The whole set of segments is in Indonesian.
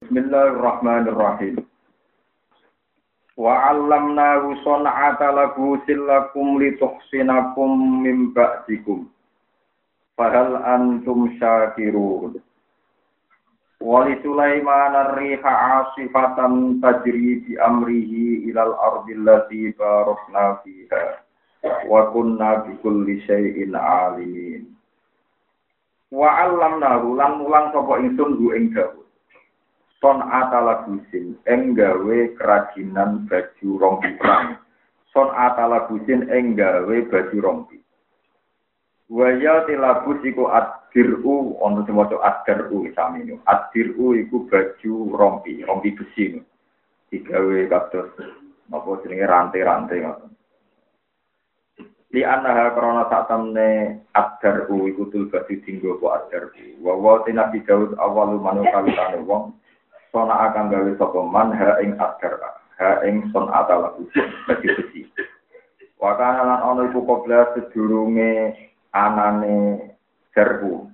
Bismillahirrahmanirrahim. Wa 'allamnahu san'ata labusin lakum lituhsinakum min ba'dikum. Fahal antum syakirun. Wa li Sulaiman ar-riha 'asifatan tajri bi amrihi ilal ardi allati barakna fiha. Wa kunna bi kulli syai'in 'alimin. Wa 'allamnahu lan mulang sapa ingsun ing Daud. Son atala busin ing gawe kerajinan baju rompi perang. Son atala busin ing gawe baju rompi. Waya tilabus iku adiru ono sing maca adiru sami nu. Adiru iku baju rompi rompi besi digawe kados napa jenenge rantai-rantai ngoten. Di anaha krona sak temne adaru iku tul baju dinggo po adaru wa wa tinabi Daud awalu manukalitane wong sona akan gawe sapa man ha ing akar ha ing son atala bagi besi wakana lan ana iku kobla sedurunge anane serbu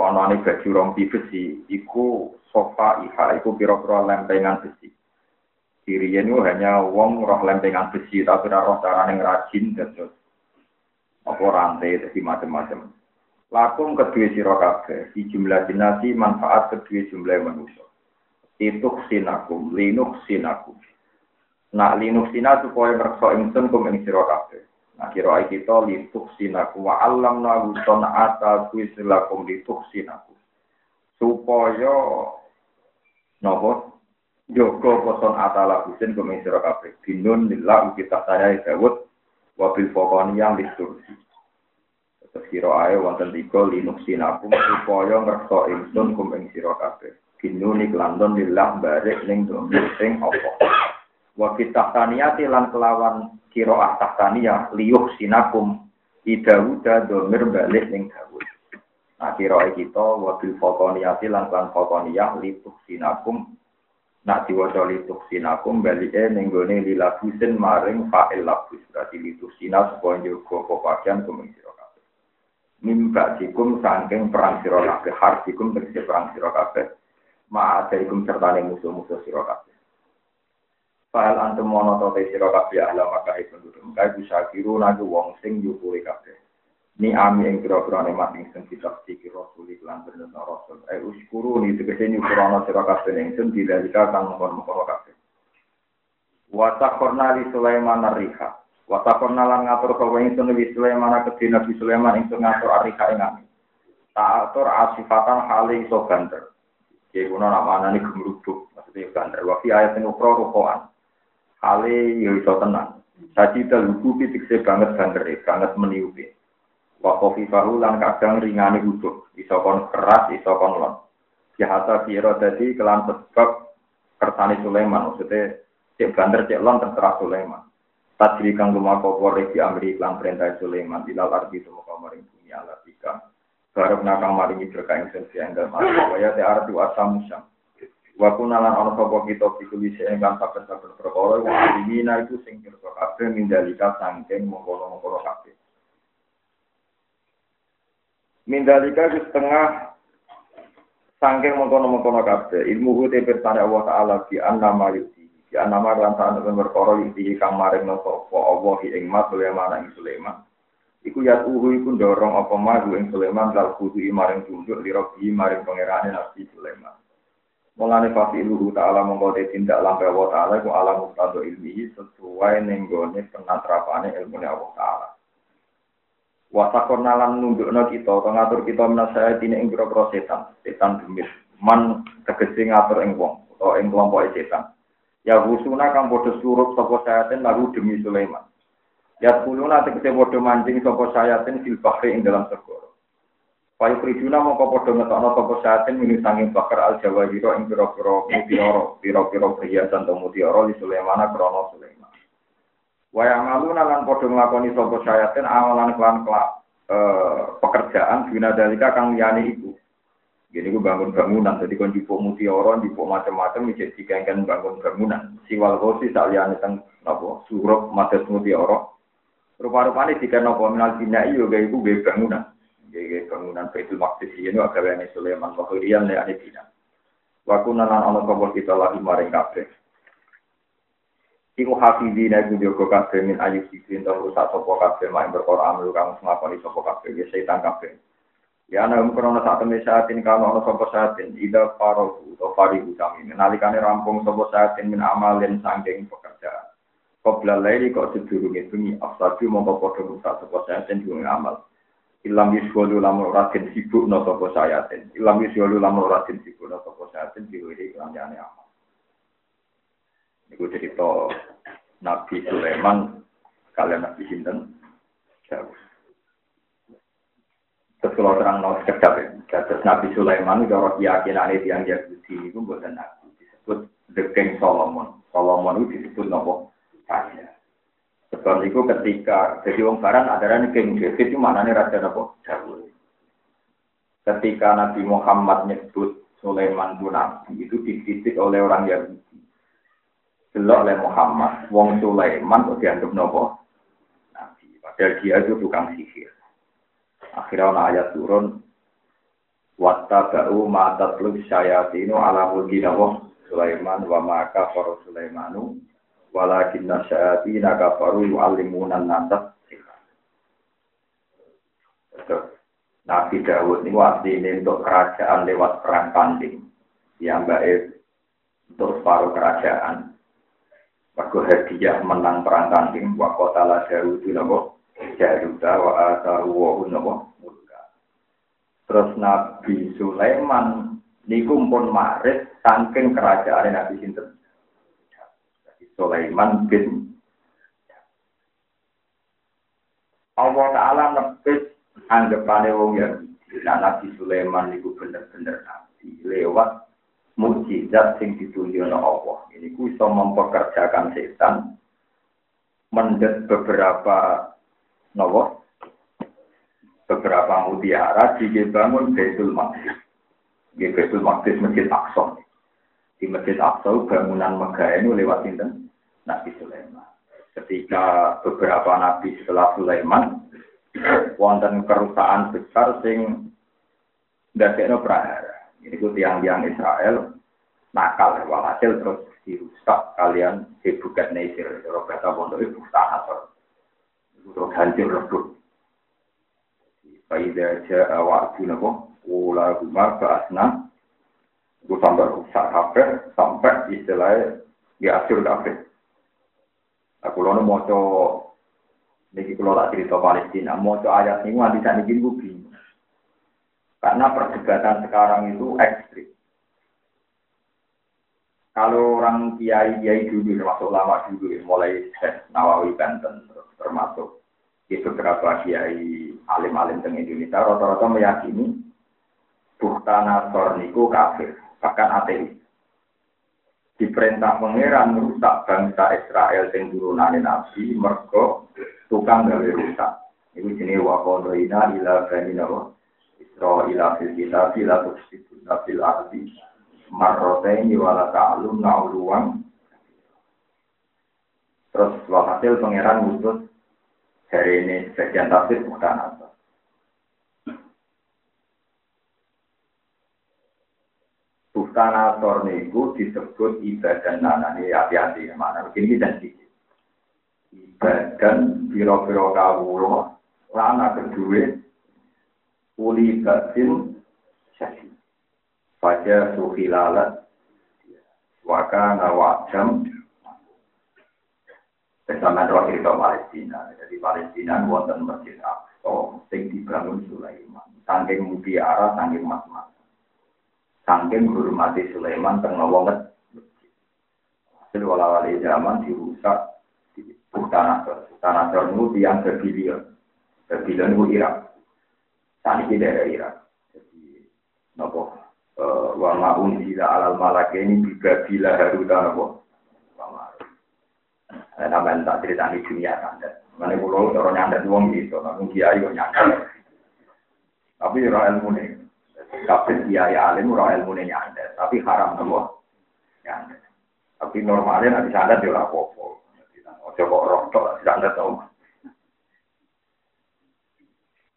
anane baju rompi besi iku sofa iha iku pira-pira lempengan besi. Diriyen itu hanya wong roh lempengan besi tapi roh carane ngrajin terus apa rantai jadi macam-macam. Lakum kedua sira kabeh, di jumlah dinasi manfaat kedua jumlah manusia itu sinakum, linuk sinakum. Nak linuk sina supaya merasa ingsun kum ing. Nah kira kita lituk sinakum wa alam nagu ata kuisilakum lituk sinakum. Supaya nopo Joko poson atala husin kum ing sira kabeh. Binun kita saya Dawud wabil yang litursi. Terus kira ae wonten tiga linuk sinakum supaya ngerasa ingsun kum ing binuni kelandon lillah barik ning domir sing apa? Wa kitahtaniyati lan kelawan kira tahtaniyah liyuh sinakum idawuda domir balik ning dawud. Nah kira kita wa bil fokoniyati lan lan fokoniyah lituh sinakum nak diwaca lituh sinakum balike ning gone lilabusin maring fa'il labus. Berarti lituh sina supaya njogo pepakian kuming sira kabeh. Mimba dikum saking perang sira kabeh hardikum tegese perang sira kabeh ma'adaikum serta musuh-musuh sira kabeh. Fahal antum mono to te sira kabeh ahla Makkah penduduk Mekah bisa kiru nagu wong sing nyukuri kabeh. Ni ami ing kira-kira nikmat ing sing kita siki rasul iklan bener rasul. Eh uskuru ni tegese nyukurana sira kabeh ing sing dilika kang mongkon-mongkon kabeh. Wa li Sulaiman ar-riha. Wa taqorna lan ngatur kowe ing sing Sulaiman kedhe Nabi Sulaiman ing ngatur ar-riha ing ami. Ta'atur asifatan hali iso banter. Jadi kuno nama ini gemerubuk, maksudnya bandar. Wafi ayat yang ukro rukoan. Hale ya iso tenang. Saji terlugu pitikse banget bandar, banget meniupi. Wakofi fahu lan kadang ringani huduk. Iso kon keras, iso kon lon. Jahata biro tadi kelan sebab kersani Sulaiman. Maksudnya cek bandar, cek lon terserah Sulaiman. Tadri kang lumaku korek di Amri iklan perintah Sulaiman. Ilal arti itu muka maring bumi alat ikam. Barok nakang maringi berkah ing sensi dalam arti waya te arti asam musam. Wa kunalan ana sapa kita pikuli sing kan saben-saben perkara wa dimina itu sing pirsa kabeh mindalika sangking mengkono-mengkono kabeh. Mindalika itu setengah sangking mengkono-mengkono kabeh. Ilmu te pertane Allah taala bi annama yuti. Bi annama lan ta'ala perkara yuti kang maring sapa Allah ing mat Sulaiman ing Sulaiman. Iku ya uhu iku dorong apa madu ing Sulaiman dal kudu maring tunjuk lirobi maring pangerane Nabi Sulaiman. Mulane fasi luhu ta'ala mongko te tindak lampe Allah ta'ala iku alam muktado ilmihi sesuai nenggone penatrapane ilmu Allah ta'ala. Wasakor nalan nunjukno kita, atau ngatur kita menasaya tine ing setan, setan demit. Man tegesi ngatur ing wong, atau ing kelompok setan. Ya husuna kang bodoh surup sopo sayatin lalu demi Sulaiman. Ya kuluna tegese padha mancing sapa sayatin fil bahri ing dalam segara. Payu prijuna mongko padha ngetokno sapa sayatin minu sanging bakar al jawahiro ing pira-pira mutiara, pira-pira perhiasan to mutiara di Sulaiman krana Sulaiman. Wa yamaluna lan padha nglakoni sapa sayatin amalan kelan kelak eh, pekerjaan bina dalika kang liyane iku. Gini gue bangun bangunan, jadi kon jipuk mutiara, jipuk macam-macam, jadi dikengken bangun bangunan. Siwal kosi saliane teng napa surup mates mutiara. Rupa-rupanya jika nopo minal bina iyo gaya ibu gaya bangunan. Gaya bangunan Baitul Maqdis ini agawane Sulaiman Bahurian ya ane bina. Wa kunna lan ana kita lagi maring kabeh. Iku hafidina iku jogo kabeh min ayu sikrin to rusak sapa kabeh mak perkara amru kang ngakoni sapa kabeh ya setan kabeh. Ya ana krono sak temne saatin kang ana sapa saatin ida faro to fari utami nalikane rampung sapa saatin min amalin sangking pekerjaan. Qabla laili kok sedurunge bengi afsadu mongko padha rusak sapa saatin diwong amal. Ilam yuswalu lamun ratin sibuk no sapa sayatin. Ilam yuswalu lamun ratin sibuk no sapa sayatin diwiri kelanjane amal. Iku cerita Nabi Sulaiman kalian Nabi Sinten Daud. Terus kalau terang nol sekedar ya, terus Nabi Sulaiman orang keyakinan itu yang Yahudi itu bukan Nabi disebut The King Solomon. Solomon itu disebut nopo raja. Sebab itu ketika jadi orang Barat ada King David itu mana nih raja nopo Daud. Ketika Nabi Muhammad nyebut Sulaiman itu Nabi itu dikritik oleh orang Yahudi delok oleh Muhammad, wong Sulaiman kok dianggap nopo nabi. Padahal dia itu tukang sihir. Akhirnya ada ayat turun Watta ba'u ma'atat luk syayatinu ala mulki Sulaiman wa maka faru Sulaimanu walakin nasyayatina kafaru yu'allimunan nasab Nabi Dawud ini waktu ini untuk kerajaan lewat perang tanding. Yang baik untuk separuh kerajaan. Mergo hadiah menang perang tanding wa qatala Daud napa? Jaruta wa atahu wa Terus Nabi Sulaiman niku pun maris saking kerajaan Nabi sinten. Sulaiman bin Allah Ta'ala nepis anggapane wong ya Nabi Sulaiman niku bener-bener nabi lewat mukjizat sing ditunjukno Allah. Ini ku iso mempekerjakan setan mendet beberapa nopo beberapa mutiara dibangun Baitul Maqdis. Di Baitul Maqdis Masjid Aqsa. Di Masjid Aqsa bangunan megah ini lewat sinten Nabi Sulaiman. Ketika beberapa nabi setelah Sulaiman wonten kerusakan besar sing ndadekno prahara. Ini ku tiang-tiang Israel nakal walhasil terus dirusak kalian hebukat Nasir. Kata pondok itu tanah terus hancur lebur. Faida ja'a wa'adu nabo Ula rumah ba'asna Itu sampai rusak Sampai istilahnya Diasur kabeh Aku lalu mau Niki kalau tak cerita Palestina, mau ayat ini, nanti saya bikin bingung. Karena perdebatan sekarang itu ekstrim. Kalau orang kiai kiai dulu termasuk lama dulu, mulai Nawawi Banten termasuk di beberapa kiai alim-alim di Indonesia rata-rata meyakini bukta nasor niku kafir, bahkan ateis. Diperintah pangeran merusak bangsa Israel yang turunane Nabi mergo tukang gawe rusak. Ini jenis wakodoina ila bani Israila fil kitab la tufsiduna fil ardi marrotaini wala ta'alun na'uluwan terus hasil pangeran ngutus dari ini sekian tafsir bukan asor niku disebut ibadah nana ini hati-hati mana begini dan sedikit ibadah biro-biro kawulo lana kedua uli batin syahid. Pada suhilalat waka nawajam bersama roh cerita Palestina. Jadi Palestina wonten masjid Aqsa sing dibangun Sulaiman. Saking mutiara, saking mas-mas. Saking hormati Sulaiman tengah wonget Hasil wala-wali zaman dirusak di tanah tanah itu yang berbilion. Berbilion itu Irak. Tadi di daerah Irak. Jadi, nopo eh, wa ma'un ila alal malak ini juga bila haruta nopo. Nah, namanya tak cerita di dunia kan. Mana pulau orang nyandat uang gitu, namun kiai kok nyandat. Tapi orang ilmu nih, kabeh kiai alim orang ilmu nih nyandat, tapi haram nopo nyandat. Tapi normalnya nanti nyandat dia ora apa-apa. Ojo kok rontok, nyandat tau.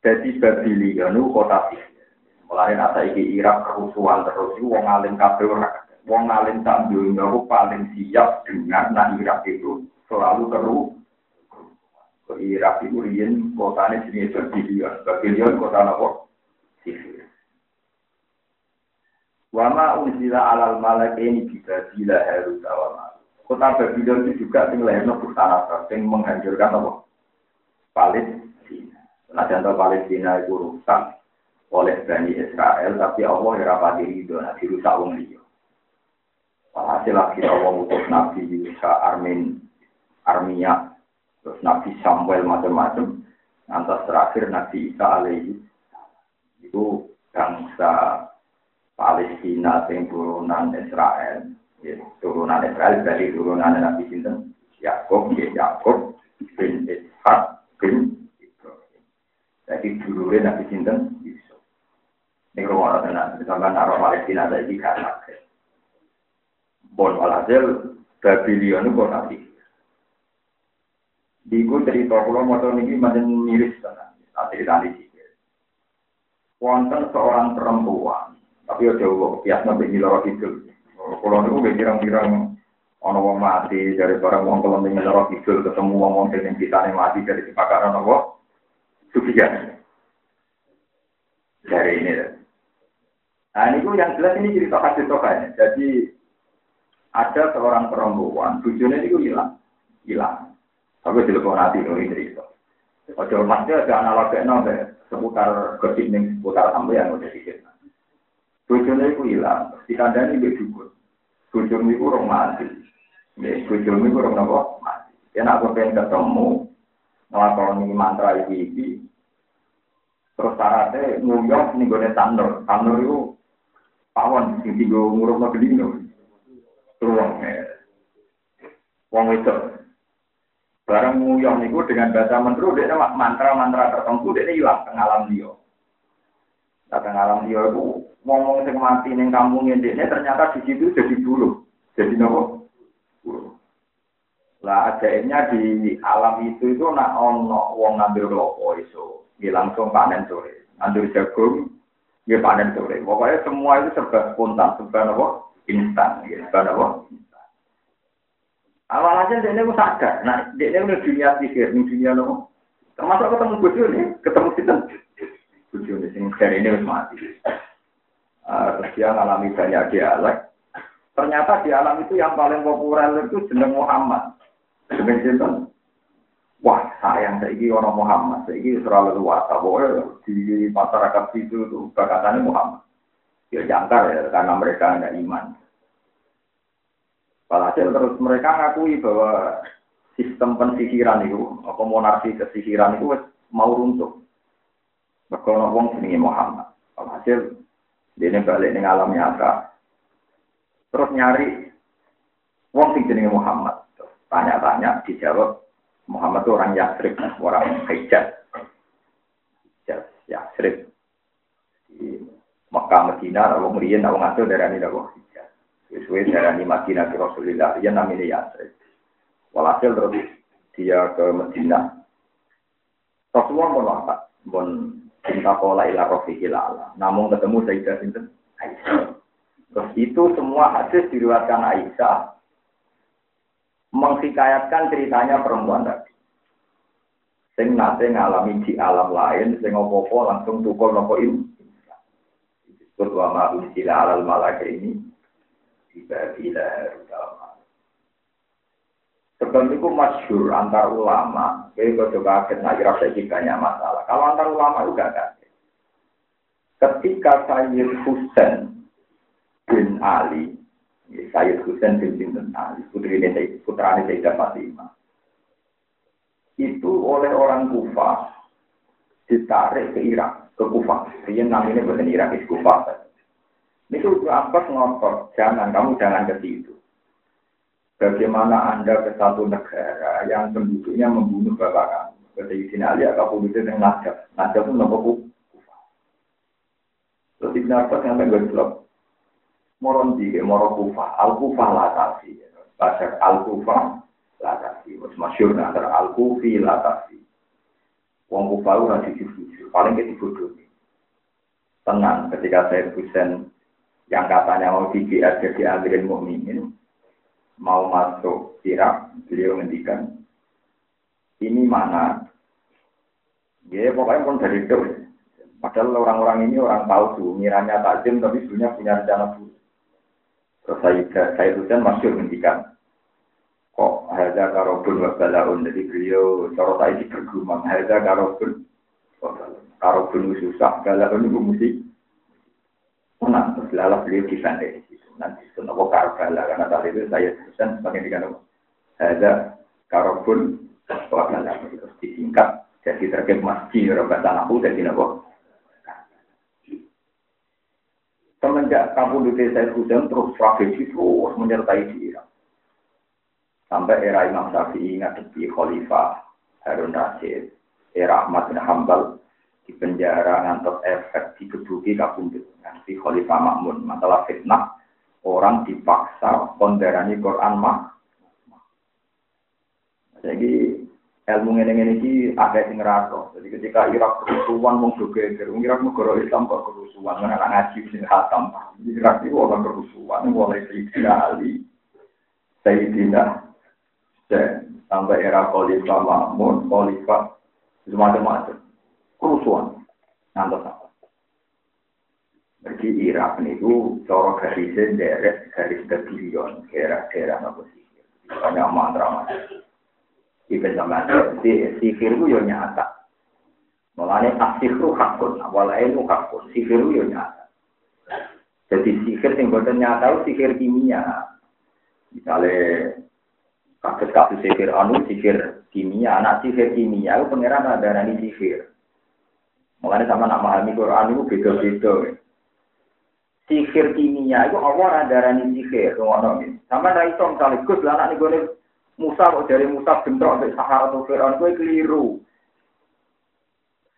Jadi Babilia itu kota sihir. Mulai nasa iki Irak kerusuhan terus, wong alim kabeh ora wong alim tak dunia paling siap dengan nak Irak itu selalu keru. Irak itu rian kotanya sini berbilion, berbilion kota nopo sifir. Wama unzila alal malak ini juga bila harus awal Kota Babylon itu juga sing lahirno Bukhara, sing menghancurkan apa? Palestina. Nah, contoh Palestina itu rusak oleh Bani Israel, tapi Allah ya rapati ridho, nah dirusak wong liya. Hasil lagi Allah utus Nabi Yusa Armin, Armia, terus Nabi Samuel macam-macam. Nanti terakhir Nabi Isa alaihi itu bangsa Palestina yang turunan Israel Ya, turunan Israel dari turunan Nabi Sinten Yakob, ya Yakob bin Ishak bin Ibrahim. Jadi dulunya Nabi Sinten Yusuf. Ini rumah tenan, sampai naruh Palestina ada di karena Bon walhasil Babylon itu Di Diku cerita mau tahu ini macam miris tenan. Cerita sini. Wonten seorang perempuan, tapi udah biasa nabi lorok itu. Kalau niku gue pirang-pirang ono wong mati dari barang wong kalau ning loro kidul ketemu wong wong sing kitane mati dari kebakaran apa? Sufian. Dari ini. Nah, ini yang jelas ini cerita kasih tokannya. Jadi ada seorang perempuan, tujuannya itu hilang, hilang. Tapi telepon hati ini cerita. Ojo masnya ada analognya seputar gosip nih seputar sampai yang udah dikit. Tujuannya itu hilang. Dikandani dia dukun. Bujum itu orang mati. Ya, bujum itu orang apa? Mati. Ya, nak pengen ketemu, ngelakoni mantra ini, terus syaratnya nguyong nih gue tanur. Tanur itu pawon, sing tiga nguruk no gedino. Tuang, ya. Wong itu. Barang nguyong itu dengan bahasa mentru, dia mantra-mantra tertentu, dia hilang tengah alam dia. Tengah alam dia itu ngomong sing mati ning kampung ini ternyata di situ jadi bulu. Jadi nopo? Bulu. Lah ajaibnya di alam itu itu nak ono wong ngambil klopo iso, dia langsung panen sore. Ngambil jagung, dia panen sore. Pokoknya semua itu serba spontan, serba nopo? Instan, ya, serba nopo? Awal aja dia ini sadar, nah dia ini udah dunia pikir, dunia nopo. Termasuk ketemu bojo nih, ketemu kita. Bojo nih, sing ini harus mati. Terus dia mengalami banyak dialek. Ternyata di alam itu yang paling populer itu jeneng Muhammad. Jeneng sinten? Wah, sayang saiki orang Muhammad, saiki terlalu luas. Pokoknya di masyarakat itu tuh Muhammad. Ya jangkar ya, karena mereka ada iman. Walhasil terus mereka ngakui bahwa sistem pensihiran itu, apa monarki kesihiran itu mau runtuh. Mereka wong jenenge Muhammad. Walhasil dia balik ning alam nyata. Terus nyari wong sing jenenge Muhammad. Tanya-tanya dijawab Muhammad itu orang Yasrib, orang Hijaz. Hijaz, Yasrib. Di Mekah, Medina, kalau merian, kalau ngatur dari ini, kalau Hijaz. Sesuai dari ini Madinah ke Rasulullah, dia namanya Yasrib. Walhasil terus dia ke Medina. Rasulullah mau apa? Mau cinta pola ila rofiqil ala. Namun ketemu Sayyidah Sinten Aisyah. Terus itu semua hadis diriwatkan Aisyah menghikayatkan ceritanya perempuan tadi. Sing nate ngalami di alam lain, sing opo-opo langsung tukul nopo ini. Disebut wa ma'unsila alal malaka ini. Tiba bila dalam Sebab itu masyur antar ulama. Jadi kalau kaget, nah kira banyak masalah. Kalau antar ulama juga kaget. Ketika Sayyid Husain bin Ali, ya, Sayyid Husain bin bin Ali, putri ini putra ini Sayyidah Fatimah, itu oleh orang Kufah ditarik ke Irak, ke Kufah. Dia namanya bukan Irak, itu Kufah. Ini tuh apa ngotot, jangan, kamu jangan ke situ. Bagaimana Anda ke satu negara yang penduduknya membunuh bapak kamu? Ketika Ali atau penduduk yang najab. Najab itu nopo kufa. Terus Ibn Abbas yang pengen gelap. Moron di moro kufa. Al kufa latasi. Bahasa al kufa latasi. Masyur antara al kufi latasi. Wong kufa itu nanti jujur. Paling kita bodoh. Tenang ketika saya Husain yang katanya mau DBS jadi amirin mukminin mau masuk Irak, beliau ngendikan ini mana? Ya pokoknya pun dari itu. Padahal orang-orang ini orang tuh, miranya takzim tapi sebenarnya punya rencana buruk. Terus saya, saya Husain masih ngendikan, kok ada karobun wa balaun jadi beliau cara saya bergumam ada karobun karobun susah balaun itu mesti menang terus lalu beliau di sana nanti kenapa karbala karena tadi itu saya Husain sebagai dikatakan ada karobun balaun terus disingkat jadi terkait masjid orang tanahku jadi nabo Semenjak kampung di saya Husain terus strategi terus menyertai di Irak. Sampai era Imam Syafi'i ngadepi Khalifah Harun Rasid, era Ahmad bin Hambal di penjara ngantos efek dikebuki kabundut nanti Khalifah Makmun masalah fitnah orang dipaksa konderani Quran mah jadi ilmu ngene iki akeh sing ngrasa. Jadi ketika Irak kerusuhan do geger, Irak negara Islam kok kerusuhan, kan anak ngaji sing khatam. Irak itu orang kerusuhan mulai Sayyidina Ali, Sayyidina sampai era Khalifah Mahmud, Khalifah semacam-macam kerusuhan. Nanti? Jadi Irak itu cara garisnya derek garis kebilion, daerah-daerah apa sih? Banyak mantra-mantra. Ibn zaman sihir itu yo nyata. Mulanya asihru hakun, awal ilmu hakun, sihir itu yo nyata. Jadi sihir yang buatan nyata itu sihir kimia. Misalnya kasus-kasus sihir anu, sihir kimia, anak sihir kimia itu pengiran ada nani sihir. Mulanya sama nama memahami Quran itu beda-beda. Sihir kimia itu Allah ada nani sihir, sama dari itu misalnya Gus lah anak nih Musa kok dari Musa bentrok Sahara atau Fir'aun gue keliru.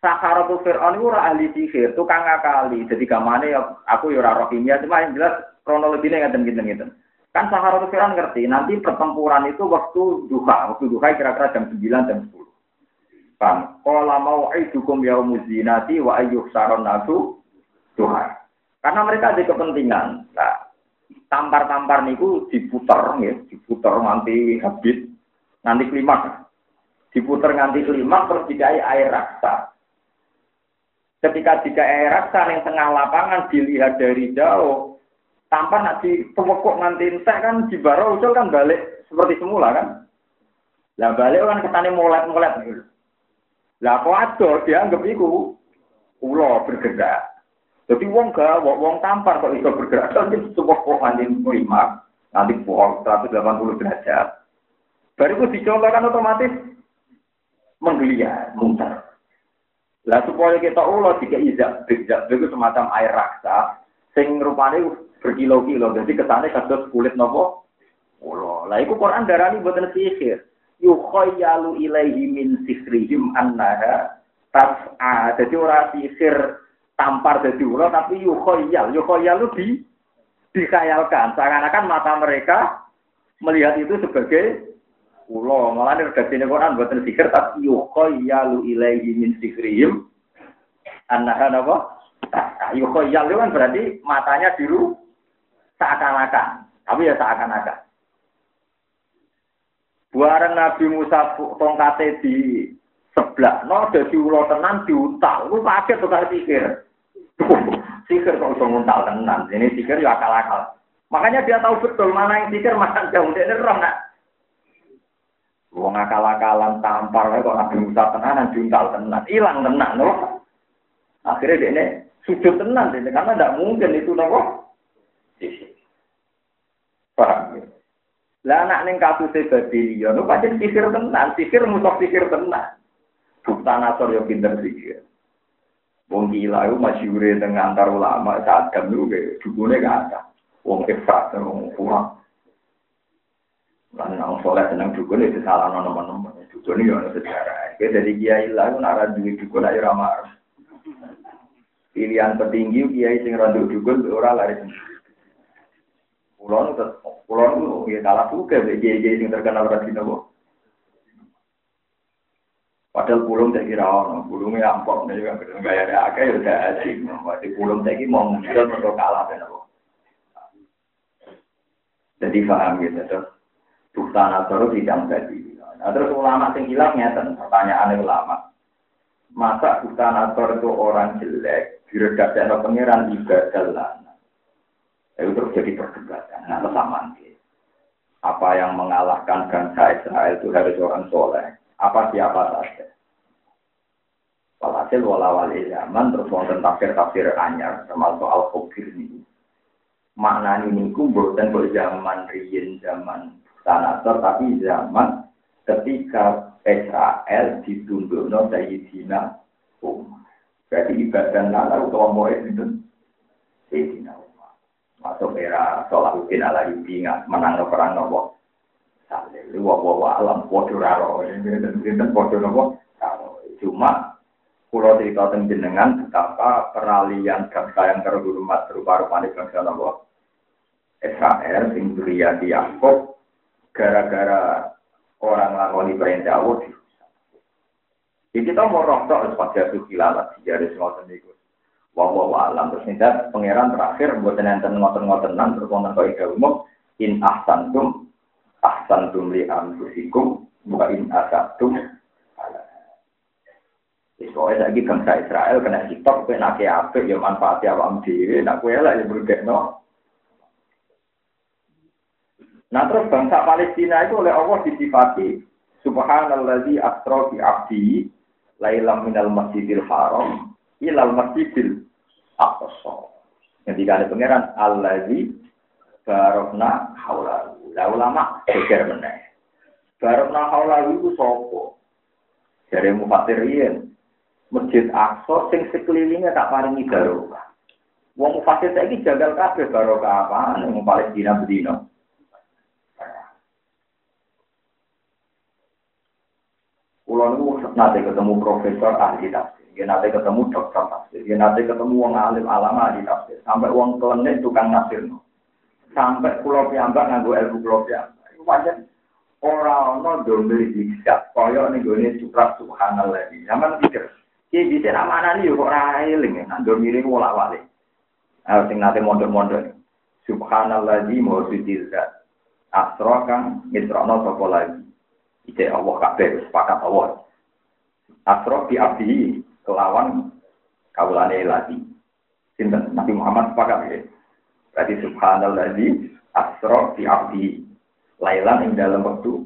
Sahara atau Fir'aun itu ora ahli sihir, tukang ngakali. Jadi kamane ya aku ya ora roh kimia, cuma yang jelas kronologinya ngaten ngeten ngeten. Kan atau Fir'aun ngerti, nanti pertempuran itu waktu duha, waktu duha kira-kira jam 9 jam 10. Kan, kalau mau aidukum yaumuz zinati wa ayyuh saron nasu duha. Karena mereka ada kepentingan. Nah, tampar-tampar niku diputer ya, diputer nganti habis, nanti klimak. Diputer nganti klimak terus dikai air raksa. Ketika jika air raksa yang tengah lapangan dilihat dari jauh, tanpa nanti pemokok nanti entek kan di usul kan balik seperti semula kan. Lah balik kan ketane molet-molet. Lah kok ado dianggap iku ulo bergerak. Jadi wong gak, wong tampar kok bisa bergerak. Jadi sebuah kok nanti lima, nanti pohon 180 derajat. Baru itu dicontohkan otomatis menggeliat, muter. Lah supaya kita ulo jika izak, izak itu semacam air raksa, sing rupanya berkilo-kilo. Jadi kesannya kasus kulit nopo. Ulo. Lah itu Quran darani buatan sihir. Yukhayyalu ilaihi min sihrihim annaha tas'a. Jadi orang sihir tampar jadi ulo tapi yukhoyal. Yukhoyal itu di dikhayalkan. Seakan-akan mata mereka melihat itu sebagai ulo malah ini redaksi Quran buatan zikir tapi yukhoyalu ilaihi min annaha apa? Yukhoyal itu kan berarti matanya biru seakan-akan. Tapi ya seakan-akan. Buaran Nabi Musa tongkate di sebelah, no, jadi ulo tenan diutal, lu pakai tukar pikir. Sikir kok bisa nguntal tenan. Ini sikir ya akal-akal. Makanya dia tahu betul mana yang sikir, mana yang jauh. Dia roh nak. Wong akal-akalan tampar kok Nabi Musa tenan, diuntal tenan. Hilang tenan loh. Akhirnya dia ini sujud tenan. Ini. Karena tidak mungkin itu nopo. Paham ya? Lah anak ning kasus Babilion, nu pancen sikir tenan, sikir musuh sikir tenan. Bukta nasor yo pinter sikir. Wong gila itu masyure dengan antar ulama saat kami juga dukune gak ada. Wong efrat wong kurang. Lan nang soleh seneng dukun itu salah nono nono Dukun itu ada sejarah. Kita dari kiai lah itu nara duit dukun aja ramah. Pilihan petinggi kiai sing randu dukun orang lari Pulau itu, pulau itu ya kalah juga, kiai-kiai sing terkenal berarti nopo. Padahal pulung saya kira ono, pulungnya ampok, nih juga gaya ada akeh ya udah asik. Waktu pulung saya mau muncul untuk kalah ben apa. Jadi paham gitu terus buktan atau tidak jadi. Nah, terus ulama sing hilang ngeten pertanyaan ulama. Masa buktan atau itu orang jelek diredakkan pangeran ibadah lana. Itu terus jadi perdebatan. Nah, sama Apa yang mengalahkan bangsa Israel itu harus orang soleh. Apa siapa saja. Walhasil walawali zaman terus wonten tafsir-tafsir anyar termasuk al-Qubir ini makna ini ku bukan buat zaman riyin zaman sanator tapi zaman ketika Israel ditunduk no Sayyidina Umar. Berarti ibadah nala utawa mau itu Sayyidina Umar. Masuk era Salahuddin ala ingat menang perang nopo. Saleh, wa wa alam podo raro, ini podo nopo. Cuma Pulau cerita tentang jenengan betapa peralihan bangsa yang terhormat berupa rupanya bangsa nopo Israel sing di Yakub gara-gara orang lakoni perintah Allah di Jadi kita mau rontok pada suki lalat di jari semua sendiri. Wah wah alam terus nindat pangeran terakhir buat nenten ngoten ngotenan terus wonten kau ida umum in ahsantum ahsantum li anfusikum buka in asatum Pokoknya lagi bangsa Israel kena hitok, kena apa, ya manfaatnya awam diri, nak kue lah yang berbeda, no. Nah terus bangsa Palestina itu oleh Allah disifati Subhanalladzi asra bi abdi lailam minal masjidil haram ilal masjidil aqsa. Ketika ada pangeran allazi barokna haulahu. Lah ulama geger meneh. Barokna haulahu itu sapa? Dari mufassirin Masjid Aqsa sing sekelilingnya tak paringi barokah. Wong mufassir saiki jagal kabeh barokah apa ning Palestina bedino. Kulo niku nate ketemu profesor ahli tafsir, dia nate ketemu dokter tafsir, dia nate ketemu wong alim alama ahli tafsir, sampai wong klenik tukang tafsir. Sampai pulau piyambak nganggo ilmu pulau piyambak. Iku pancen ora ana domir diksak kaya ning gone supra subhanallah. Zaman pikir, ki bisa nak manani yo kok ora eling, nak domir iku wolak-walik. Ah sing nate mondok-mondok. Subhanallah di mau suci zat. Asra kang ngisrono sapa lagi. Ide Allah kabeh sepakat Allah. Asro bi abdi kelawan kawulane lagi. Sinten Nabi Muhammad sepakat ya. Berarti subhanallah asro bi abdi lailan ing dalam waktu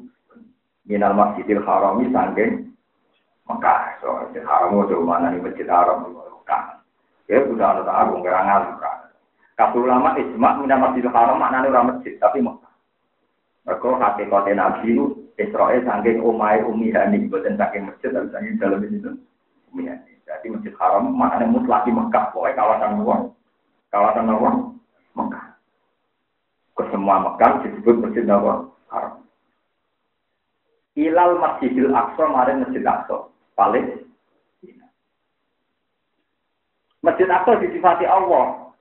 minal masjidil harami sangking Mekah. So, masjid haram itu mana nih masjid haram Mekah. Ya sudah ada agung ngerangal Mekah. Kabul ulama isma minal masjidil haram maknanya orang masjid tapi Mekah. Mereka hakikatnya Nabi itu Israel saking umai umi hani, bukan saking masjid, tapi saking dalam itu umi hani. Jadi masjid haram maknanya mutlak di Mekah, pokoknya kawasan luar, kawasan luar Mekah. Ke semua Mekah disebut masjid luar haram. Ilal Masjidil Aqsa maring Masjid Aqsa, paling Masjid Aqsa disifati Allah,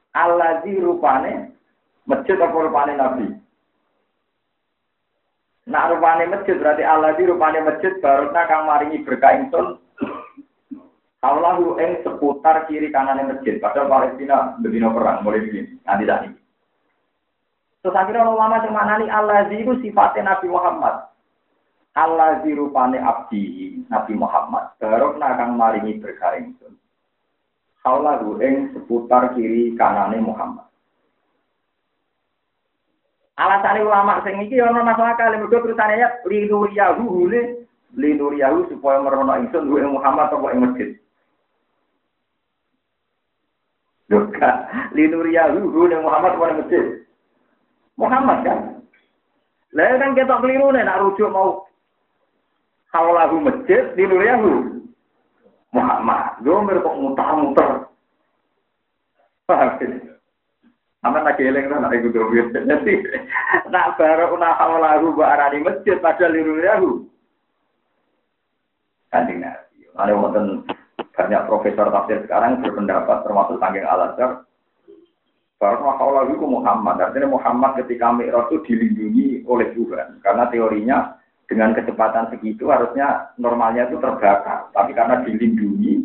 di rupane masjid apa rupane Nabi. Nak rupane masjid berarti Allah di rupane masjid barokna kang maringi berkah. Allahu ing seputar kiri kanan masjid. Padahal Palestina bedino perang mulai ini nanti tadi. Terus akhirnya ulama yang maknani Allah itu sifatnya Nabi Muhammad. Allah rupane abdi Nabi Muhammad. Barokna kang maringi berkah ingsun. Allahu ing seputar kiri kanane Muhammad. Alasan ulama sing iki ana masalah kali mergo terusane ya linuriyahu hule linuriyahu supaya merono ingsun duwe Muhammad apa ing masjid. Doka linuriyahu hule Muhammad apa ing masjid. Muhammad kan. Lah kan kita keliru nih nak rujuk mau hawalahu masjid linuriyahu Muhammad. Gue kok mutar-mutar. Paham? Aman lagi eling kan nak ikut duit. Jadi nak baru nak hawalahu arani masjid pada liru yahu. Kanjeng Nabi. Ada wonten banyak profesor tafsir sekarang berpendapat termasuk tanggung al-azhar bahwa hawalahu itu Muhammad. Artinya Muhammad ketika Mi'raj itu dilindungi oleh Tuhan. Karena teorinya dengan kecepatan segitu harusnya normalnya itu terbakar. Tapi karena dilindungi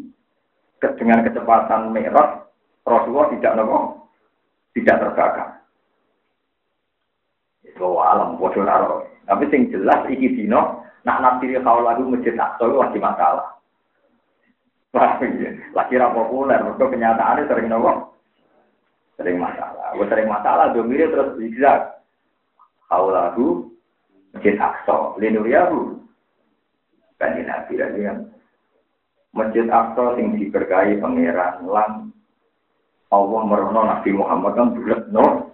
dengan kecepatan Mi'raj, Rasulullah tidak nopo tidak terbakar. Itu alam bodoh. Tapi sing jelas iki dino nak nafsiri kau lagu masjid Aqsa itu lagi masalah. Lagi ra populer, mereka kenyataannya sering nopo. Sering masalah. Gue sering masalah, domire terus zigzag. Kau lagu masjid Aqsa, linuriyahu. Kan nabi lagi kan. Masjid Aqsa sing diberkahi pangeran lan Allah merono Nabi Muhammad kan bulat no.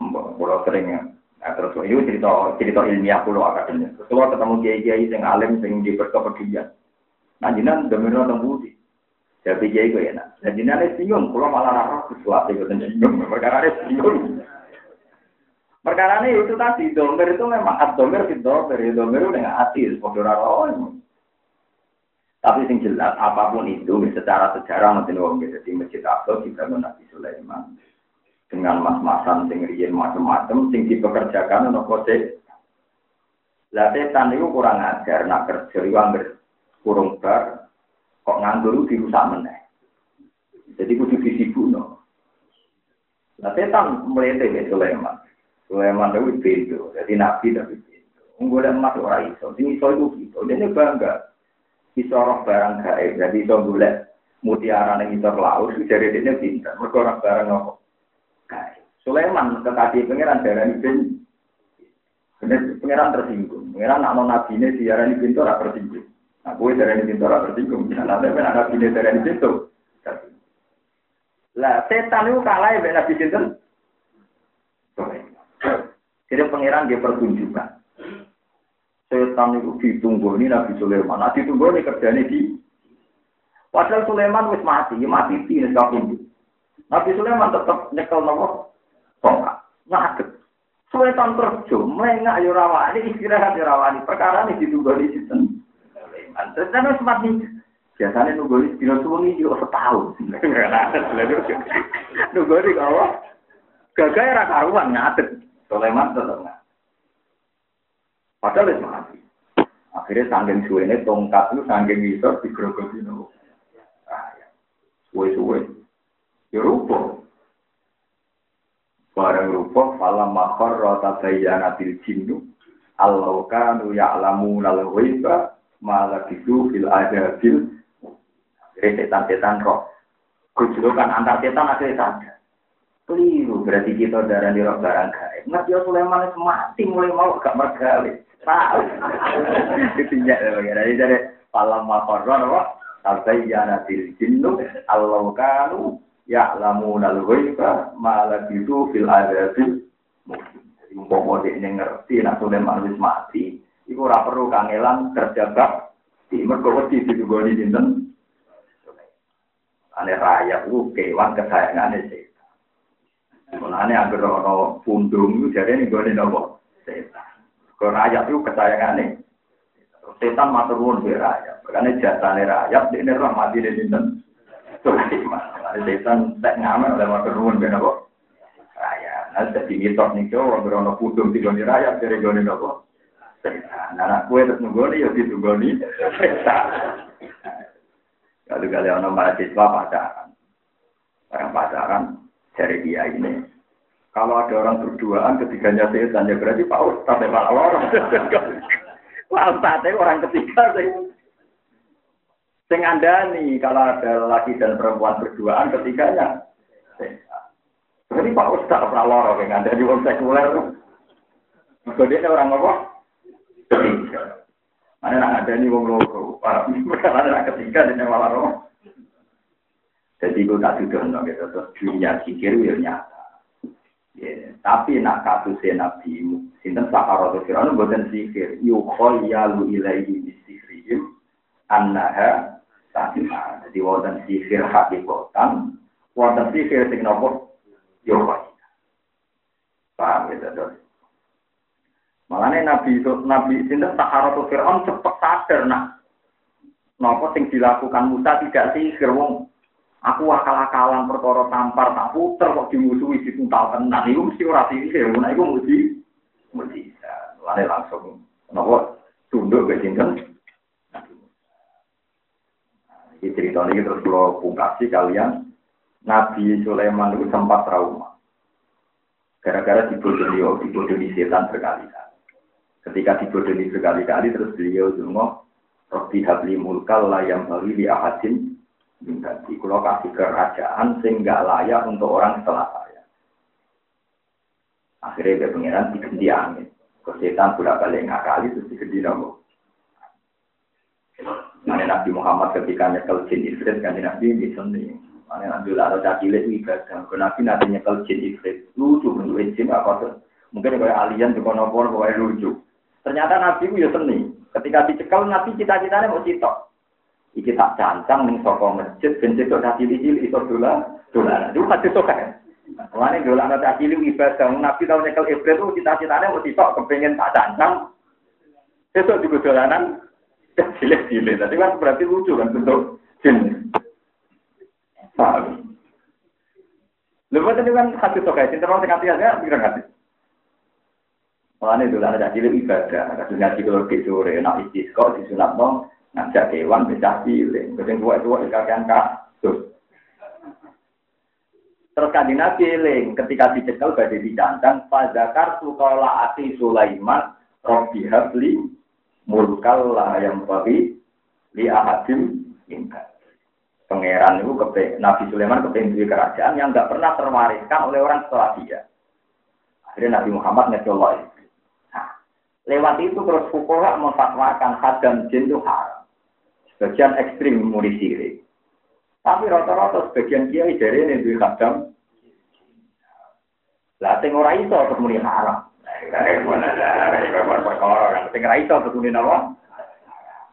Kalau sering ya. Nah, terus itu cerita cerita ilmiah pulau akademik. Terus ketemu kiai kiai sing alim sing di berkepedulian. Nah jinan domino tembudi. Jadi kiai gue enak. Dan jinan itu bingung. Kalau malah rara sesuatu itu bingung. Perkara itu bingung. Perkara ini itu tadi domer itu memang domer itu domer itu domer dengan hati. Sepodo rara tapi sing jelas apa pun itu secara sejarah mungkin wong jadi masjid Aqsa dibangun Nabi Sulaiman dengan mas-masan sing riyen macam-macam sing dipekerjakan untuk kode. Lah setan itu kurang ajar nak kerja anggar kurung bar kok nganggur dirusak meneh. Jadi kudu disibukno. Lah setan melete ke Sulaiman. Sulaiman itu pintu, jadi nabi tapi pintu. Unggul emas ora iso, sing iso itu gitu. Dia bangga iso roh barang gaib, jadi iso golek mutiara ning isor laut, jadi dia pinter. Mergo ora barang apa gaib. Sulaiman kekasih pangeran darani bin Pengiran tersinggung. Pengiran nak nabi ini diarani pintu ora tersinggung. Gue darani pintu ora tersinggung. Nanti kan ada nabi ini darani pintu. Lah, setan itu kalah ya nabi pintu. Jadi pengiran dia pertunjukan setan itu ditunggu ini Nabi Sulaiman. Nah ditunggu ini kerjanya di. Padahal Sulaiman wis mati, ya mati di kabundut. Nabi Sulaiman tetap nyekel nopo tongkat, ngadeg. Sulaiman kerja, melengak yo ya istirahat yo ya. Perkara ini ditunggu di situ. Terus kan wis mati. Biasanya nunggu di dino suwengi yo setahun. Nunggu di kawah. Gagal ra karuan ngadeg. Sulaiman tetap ngadeg. Padahal itu mati. Akhirnya sanggeng suwene tongkat itu sanggeng itu digerogoti nopo. Suwe-suwe. Ya rupa. Barang rupa falam makhar rata bayyana bil jinnu Allah kanu ya'lamu nal ghaiba malah itu fil adabil setan-setan roh. Kujulukan antar setan akhirnya sadar. Keliru berarti kita darah di roh barang gaib. Mas ya Sulaiman mati mulai mau gak mergawe. Tahu. Ditinjak ya bagaimana. Jadi dari falam makorron apa? Tabayyana bil jinnu Allah kanu ya'lamuna al-ghaiba ma labidu fil adabil Jadi umpama dia ngerti nak Sulaiman wis mati, iku ora perlu kangelan kerja di mergo wedi ditugoni dinten ane raya ku kewan kesayangane setan. Mulane anggere ana pundung iku jarene nggone napa setan. Ke rakyat itu kesayangannya. Setan matur nuwun be rakyat. Makanya jasane rakyat ini rahmati di dinten. Sulaiman. Setan tak ngamal oleh matur nuwun be napa? Rakyat. Nah, jadi mitos nih Jawa berono pudung di rakyat dari goni napa? Setan. Nah, anak kue terus nunggoni ya ditunggoni setan. Kalau kalian ono mahasiswa pacaran, orang pacaran dari dia ini kalau ada orang berduaan ketiganya setan ya berarti Pak Ustaz ya malah orang. Pak Ustaz orang ketiga sih. Sing nih kalau ada laki dan perempuan berduaan ketiganya Berarti Pak Ustaz malah loro yang ada di wong sekuler. Kemudian orang apa? Ketiga. Mana nak ada nih wong loro. Karena ada ketiga dan malah loro. Jadi gue tak sudah gitu. Terus dunia sikir ya nyata. Ya, tapi nak kasusnya Nabi sinten Sahara atau Fir'aun buatan sihir yukhayyalu ilaihi bisihrihim annaha sahima jadi wonten sihir hakikatan yukhayya paham ya terus Malahnya Nabi itu Nabi sinten Sahara Fir'aun cepet sadar nak nopo sing dilakukan Musa tidak sihir wong Aku akal-akalan perkara tampar tak puter kok dimusuhi dituntal tenan. Iku mesti ora sihir, nah iku muji muji. Lane langsung napa tunduk ke sinten. Ini cerita ini terus kalau pungkasi kalian Nabi Sulaiman itu sempat trauma. Gara-gara dibodohi, dibodohi setan berkali-kali. Ketika dibodohi berkali-kali, terus beliau dungo, Robi habli mulkal layam bali li ahadin minta Kalau kasih kerajaan sehingga layak untuk orang setelah saya. Akhirnya dia pengiran diganti angin. Kesetan bolak balik ngakali terus diganti nopo. Nah, Nabi Muhammad ketika nyekel jin ifrit kan Nabi di sini. Mana Nabi lah ada cilik ibadah. Kalau Nabi nanti nyekel jin ifrit lucu bentuk jin apa tuh? Mungkin kayak alien nopo kayak lucu. Ternyata Nabi itu ya seni. Ketika dicekal Nabi cita-citanya mau citok. Iki tak cancang ning saka masjid ben cedok tak cilik-cilik iso dolan. Dolan. Itu hadis sok kan. Mulane dolan tak cilik ibadah Nabi tau nyekel ibret itu cita-citanya mau citok kepengen tak cancang. Besok juga dolanan cilik-cilik. Tadi kan berarti lucu kan bentuk jin. Paham? Tadi kan hadis sok kan. Sinten wong sing hati pikir hadis. Mulane dolan tak cilik ibadah. Kados ngaji kalau ke sore nak istisqa disunat dong ngajak kewan pecah cilik. Kucing tua-tua dikakian kasus. Terus kanjeng Nabi eling ketika dicekel badai dicancang fadzakar sukola ati Sulaiman Robi habli mulkal lah yang bagi li ahadim minta. Pangeran itu kepe, Nabi Sulaiman kepengen kerajaan yang nggak pernah terwariskan oleh orang setelah dia. Akhirnya Nabi Muhammad ngecolok lewat itu terus fukoha memfatwakan hadam jin itu haram. Sebagian ekstrim muri sirik. Tapi rata-rata sebagian kiai dari ini duit kadang. Lah sing ora iso terus muni haram. Sing ora iso terus muni napa?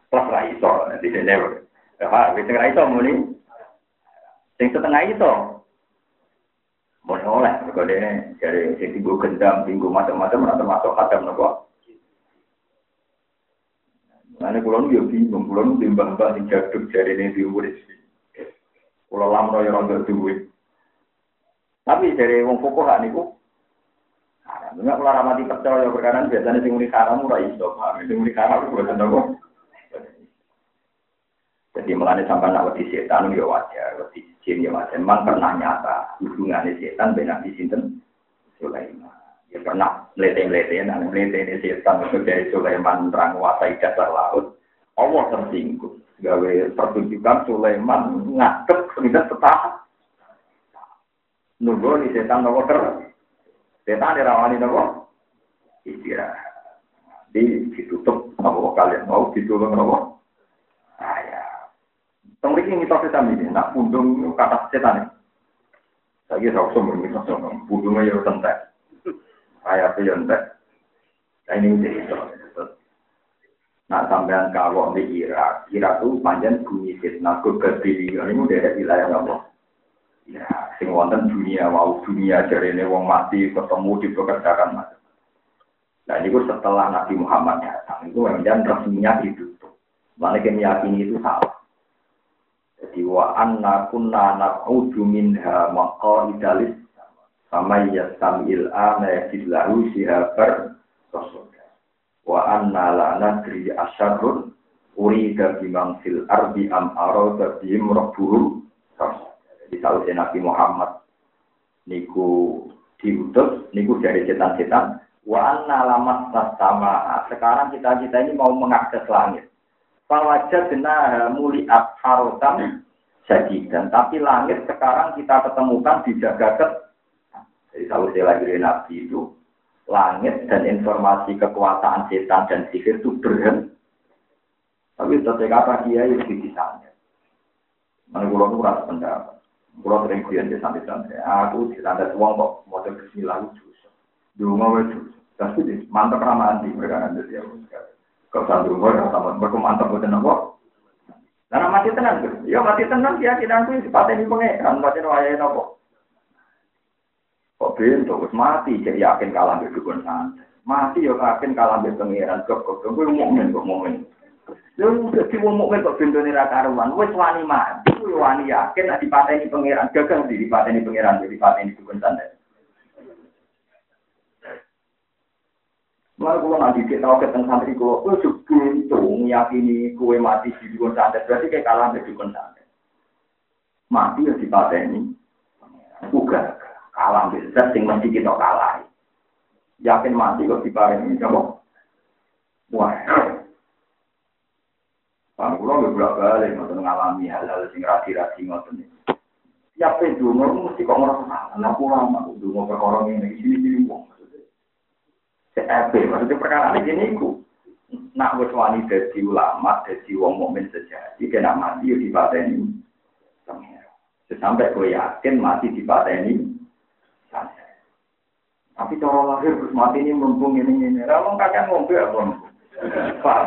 Plus ra iso di dene. Ya, sing ora iso muni. Sing setengah iso. Boleh oleh, kalau dia dari sing tinggu gendam, tinggu macam-macam, atau masuk kadam nopo. Nah, pulau nu ya bingung, pulau nu timbang mbak sing jaduk jari ini diuris. Pulau lamro ya rontok duit. Tapi dari wong pokok hak niku, Enggak kalau ramati percaya perkara biasanya sing muni haram ora iso, paham? Sing muni haram nopo. Jadi melane sampai nak wedi setan ya wajar, wedi jin ya wajar. Memang pernah nyata hubungannya setan dengan di sinten Sulaiman. Ya pernah melete-melete, nah melete setan itu dari Sulaiman terang menguasai dasar laut. Allah tersinggung. Gawe pertunjukan Sulaiman ngadep sudah setahap. Nunggu di setan nopo ter. Setan dirawani nopo istirahat. Di ditutup nopo kalian mau ditolong nopo. Ah ya. Tengrik ini mitos setan ini. Nak pundung kata setan. Saya kira sombong, sombong. Pundungnya ya tentek saya piyontek. Nah ini cerita. Nah sampean kalau di Irak, Irak itu panjang bunyi fitnah kegebilion ini dari wilayah apa? Ya, sing wonten dunia, mau dunia jadi ini wong mati ketemu di pekerjaan mas. Nah ini setelah Nabi Muhammad datang itu kemudian resminya ditutup. Mana meyakini itu salah. Jadi wa anna kunna naq'udu minha maqaidalis sama ya samil ana yajidlahu sihabar rasul. Wa anna la nadri asyarrun urida bimang fil ardi am arada bihim rabbuhum Jadi tahu Nabi Muhammad niku diutus niku dari setan-setan wa anna lamat sama sekarang kita kita ini mau mengakses langit. Fawajah benar muliat harotam dan tapi langit sekarang kita ketemukan dijaga jadi kalau saya lagi Nabi itu, langit dan informasi kekuasaan setan dan sihir itu berhenti. Tapi setelah kata dia itu disisanya. Mana pulau itu rasa pendapat. Pulau sering kuliah di santai-santai. Aku di santai uang kok model bismillah lucu. Dulu mau lucu. Tapi mantap ramah di mereka nanti dia. Kalau satu umur, sama mereka mantap buat nopo. Karena mati tenang, ya mati tenang keyakinan itu di pengeran, mati wayai nopo. Kok bento, wis mati, jadi yakin kalah mbek dukun santet. Mati yo yakin kalah mbek pangeran kok kok kowe mukmin kok mukmin. Yo dadi wong mukmin kok bentone ra karuan, wis wani mati, kowe wani yakin nek dipateni pangeran, gagal di dipateni pangeran, dipateni dukun santet. Lalu kalau nanti kita tahu ketemu santri kalau kue sebuntung yakini kue mati di dukun santet berarti kayak kalah di dukun santet. Mati ya dipateni, uga kalah bisa sing mesti kita kalah. Yakin mati kok diparingi coba. Wah. Pak kula nggak bolak balik ngoten ngalami hal-hal sing rasi-rasi ngoten. Siap itu mesti kok ngerasa salah. Aku lama dungo perkara ini sini-sini wong. CFP, maksudnya perkara ini gini ku. Nak wis wani dadi ulama, dadi wong mukmin sejati, kena mati yo dipateni. Sampai gue yakin mati dipateni. Tapi cara lahir terus mati ini mumpung ini ini. Kalau kakek ngombe apa? Paham?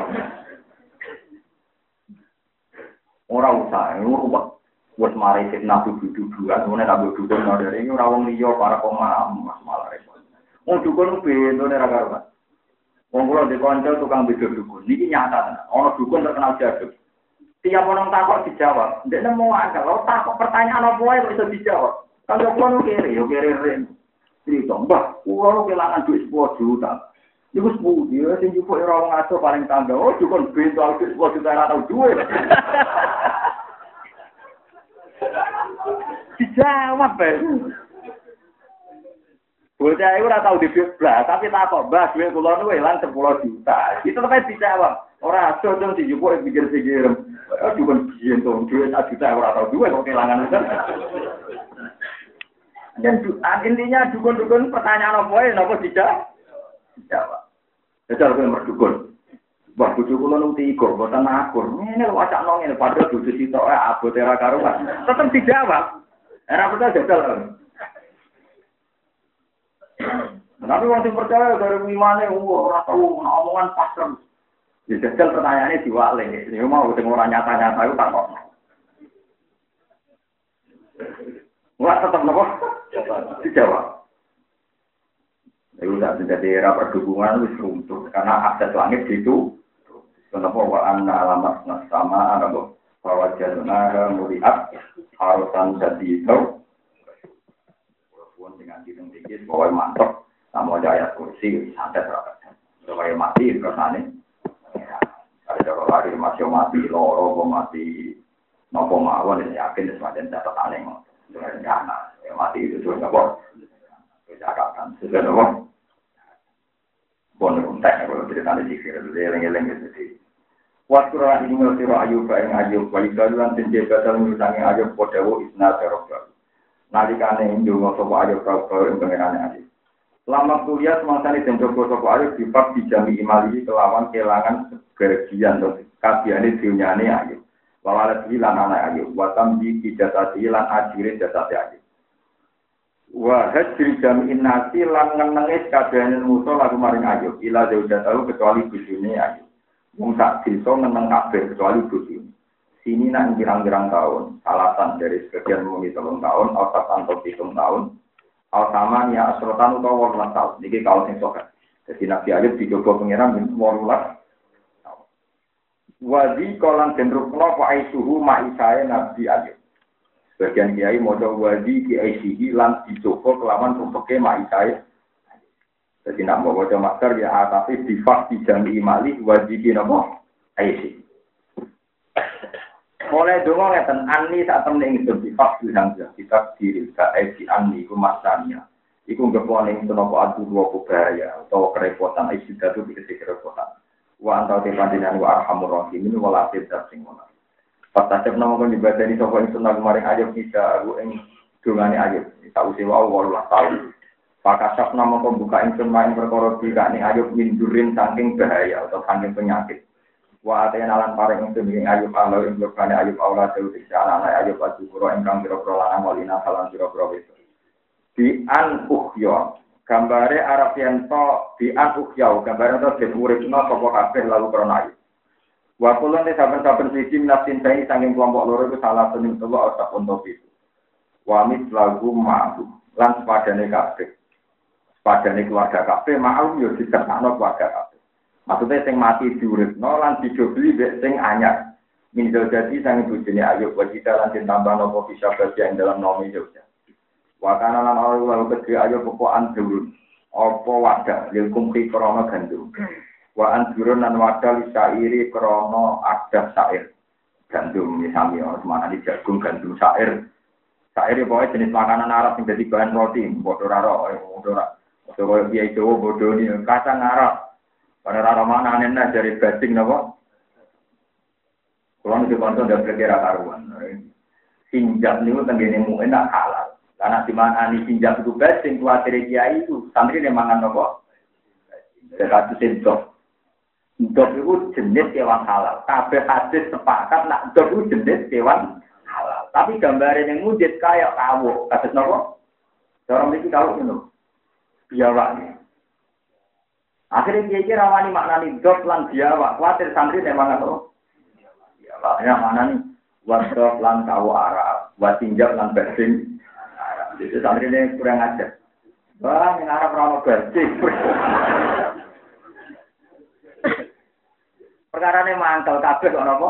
Orang usah, ini ubah. Buat mari fitnah dudu-duduan, kemudian nabi dukun dari ini orang liya para pemahaman malah repot. Wong dukun bento nek ra karuan. Wong kula di kanca tukang beda dukun. Niki nyata tenan. Ana dukun terkenal jago. Tiap orang takut dijawab. Ndek nemu akal. Kalau takut pertanyaan apa wae bisa dijawab. Kalau nu kiri, yo kiri ren. Cerita, mbah, kula kehilangan duit 10 juta. Iku sepuluh dia, sing jupuk ora wong aso paling tangga. Oh, dukun bento duit 10 juta ora tau duit. Dijawab, Pak. Bocah itu ora tau dibit blas, tapi tak kok mbah duit kula niku ilang 10 juta. Itu tetep dijawab. Ora aso dong dijupuk pikir-pikir. Oh, dukun biyen to duit 1 juta ora tau duit kok kehilangan. Dan intinya dukun-dukun pertanyaan apa ya, napa dijawab? Dijawab. Jajal kowe merdukun. Wah, bojo kula nu tiga, boten akur. Ngene lho acak nong ngene padha bojo sitok abote ra karuan. Tetep dijawab. Era betul jajal. Tapi wong percaya dari imane ora tau omongan pasrem. Ya jajal pertanyaannya diwale. Ya mau sing ora nyata-nyata iku takok. Wah tetap nopo? Dijawab. Itu tidak menjadi era perdukungan wis runtuh karena akses langit itu. Kenapa wa anna alamat sama ada bahwa jaduna muriat harusan jadi itu. Walaupun dengan hidung dikit bahwa mantap sama ayat kursi santet rapat. Supaya mati kersane. Ada cara lari masih mati loro mati nopo mawon yakin semacam catatan yang rencana mati itu tuh nopo catatan sudah nopo bon kontak kalau di sini eleng-eleng itu Waktu orang ini ngerti ayub yang ayub, wali kaluan tinjau batal mengutangi ayub podewo isna terobak. Nalikane indungo sopo ayub kau yang pengenane ayub. Lama kuliah semasa ini dan coba sopo ayub dibab dijami imali kelawan kelangan kebahagiaan atau kabiane dunyane ayub. Wawalat hilan anak ayub, watam di ijazat hilan ajire jazat ayub. Wa hajri jami'in nasi lan ngenengis kabiane musuh lagu maring ayub. Ila jauh tahu kecuali bujune ayub. Wong sak desa meneng kabeh kecuali bojo. Sini nak kirang-kirang tahun, alasan dari sebagian mungkin telung tahun, atau atau hitung tahun, sama ya asrotan utawa walulah tahun. Niki kalau sing sokat. Jadi Nabi Ayub dicoba pengiran walulah. Wadi kolan den rukno fa aisuhu ma'isae Nabi Ayub. Sebagian kiai mau wadi kiai sihi lan dicoba kelawan rumpeke ma'isae jadi nak mau baca masker ya ah, tapi di jami imali wajib nopo aisi. Mulai dulu ngeten ani saat temen ingin bifak bilang ya kita diri ke aisi ani ku masanya. Iku nggak boleh itu nopo adu dua bahaya atau kerepotan aisi itu bisa kerepotan. Wa antau te panjenengan wa arhamur rahim ini wala tidak sing ngono. Pas tajab nama dibaca ini sopo ing sunnah kemarin aja bisa aku ing dungane aja. Tahu sih wow walulah tahu. Pakasap nama pembuka ingsun main perkara tidak nih ayub mindurin saking bahaya atau saking penyakit. Wa atayan alan paring ingsun ing ayub Allah ing lukane ayub Allah dewe tiksa anak ayub asukuro ingkang pira-pira lanang walina salan pira-pira. Di an uhyo gambare Arab yen to di an uhyo gambare to den uripna sapa kabeh lalu krana ayub. Wa kulun te saben-saben siji nafsin saing saking kelompok loro itu salah satu tuwa otak untuk itu. Wa lagu ma'lum lan sepadane kabeh padane keluarga kafe mau yo disertakno keluarga kafe. Maksudnya sing mati diuripno lan dijobli mbek sing anyar. Minjol jadi sang bojone ayo wajita lan ditambah nopo bisa bagian dalam nomi Jogja. Wakana lan Allah kedhe ayo pokokan durun. Apa wadah lil kumpi krana gandum. Wa anjurun lan wadah li sairi krana adah sair. Gandum misami orang mana di jagung gandum sair. Saya pokoknya jenis makanan Arab yang jadi bahan roti, bodoh raro, bodoh raro. Bodoh kaya biaya Jawa, bodoh ini, kacang Arab. Pada raro mana aneh dari basing nopo. Kalau itu konco udah berkira karuan. Sinjak ini tenggine mu enak halal. Karena di mana ini sinjak itu basing, kuatir kiai itu, santri ini mangan nopo. Kasus sinjak. Dok itu jenis kewan halal. Kabeh hadis sepakat nak dok itu jenis kewan halal. Tapi gambarnya yang mujid kayak kawo. Kasus nopo? Orang ini kalau itu biawak. Akhirnya dia kira rawani maknani dok lan biawak. Khawatir santri memang apa? Biawaknya mana nih? Wadok lan kawo Arab. Watinjak lan bersing Jadi santri ini kurang ajar. Wah, yang Arab ramah bersing. Perkara ini mangkel kabeh kok napa?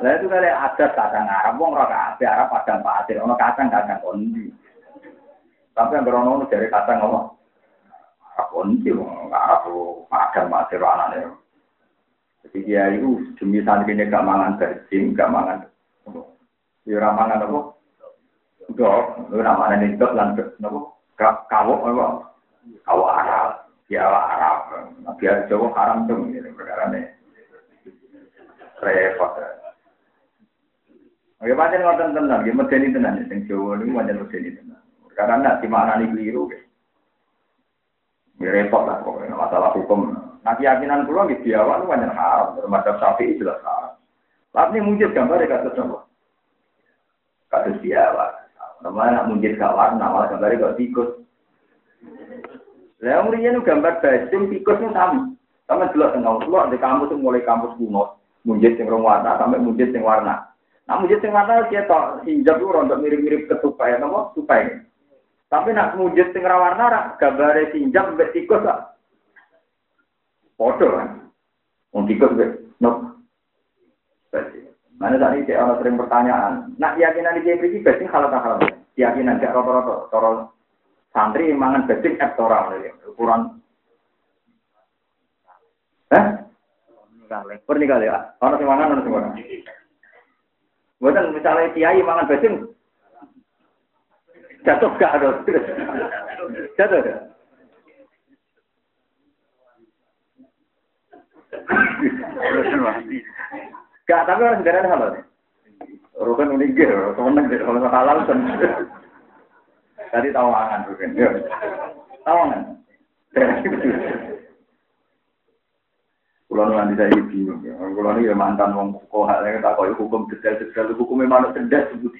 Lah itu kali ada kadang Arab wong ora kabeh Arab padang pasir, ono kadang kadang kondi. Tapi yang berono dari kadang apa? Arab kondi wong Arab padang pasir anane. Jadi dia itu demi santri ini gak mangan berjing, gak mangan. Ya ora mangan apa? Dok, ora mangan itu lan napa? Kawo apa? Kawo Arab, ya Arab. Biar Jawa haram tuh ini perkara ini repot. Oke, pancen ngoten tenan, nggih medeni tenan sing Jawa niku pancen medeni tenan. Karena nak dimaknani keliru nggih. Ya repot lah pokoknya masalah hukum. Nah keyakinan kula nggih di awal pancen haram, termasuk sapi jelas haram. Tapi mujid gambar kados napa? Kados di awal. Namanya nak mujid gak warna, malah gambar kok tikus. Lah mriyen gambar bajing tikus itu sami. Sama delok tengah kula di kampus mulai kampus kuno sing rong warna sampai mujid sing warna. Nah mujid sing warna dia tok hinjab itu rontok mirip-mirip ketupai napa tupai. Tapi nak mujid sing warna ra gambare hinjab mbek tikus lah. Foto kan. Wong tikus mbek nok. Mana tadi cek orang sering pertanyaan. Nak keyakinan di JPG basing halal tak halal? Keyakinan cek rata-rata. Toro santri mangan basing ektoral ukuran. Eh? Pernah kali ya. Orang sing mangan orang sing mangan. Bukan misalnya kiai mangan basing jatuh gak ada. Jatuh gak? Gak, tapi orang sekarang halal. Rukun unik gitu, semenang deh kalau halal kan. Tadi tawangan rukun. Tawangan. Kulo nanti saya bingung ya. Kulo ini mantan wong kok yang tak kau hukum detail-detail hukumnya mana cerdas sebut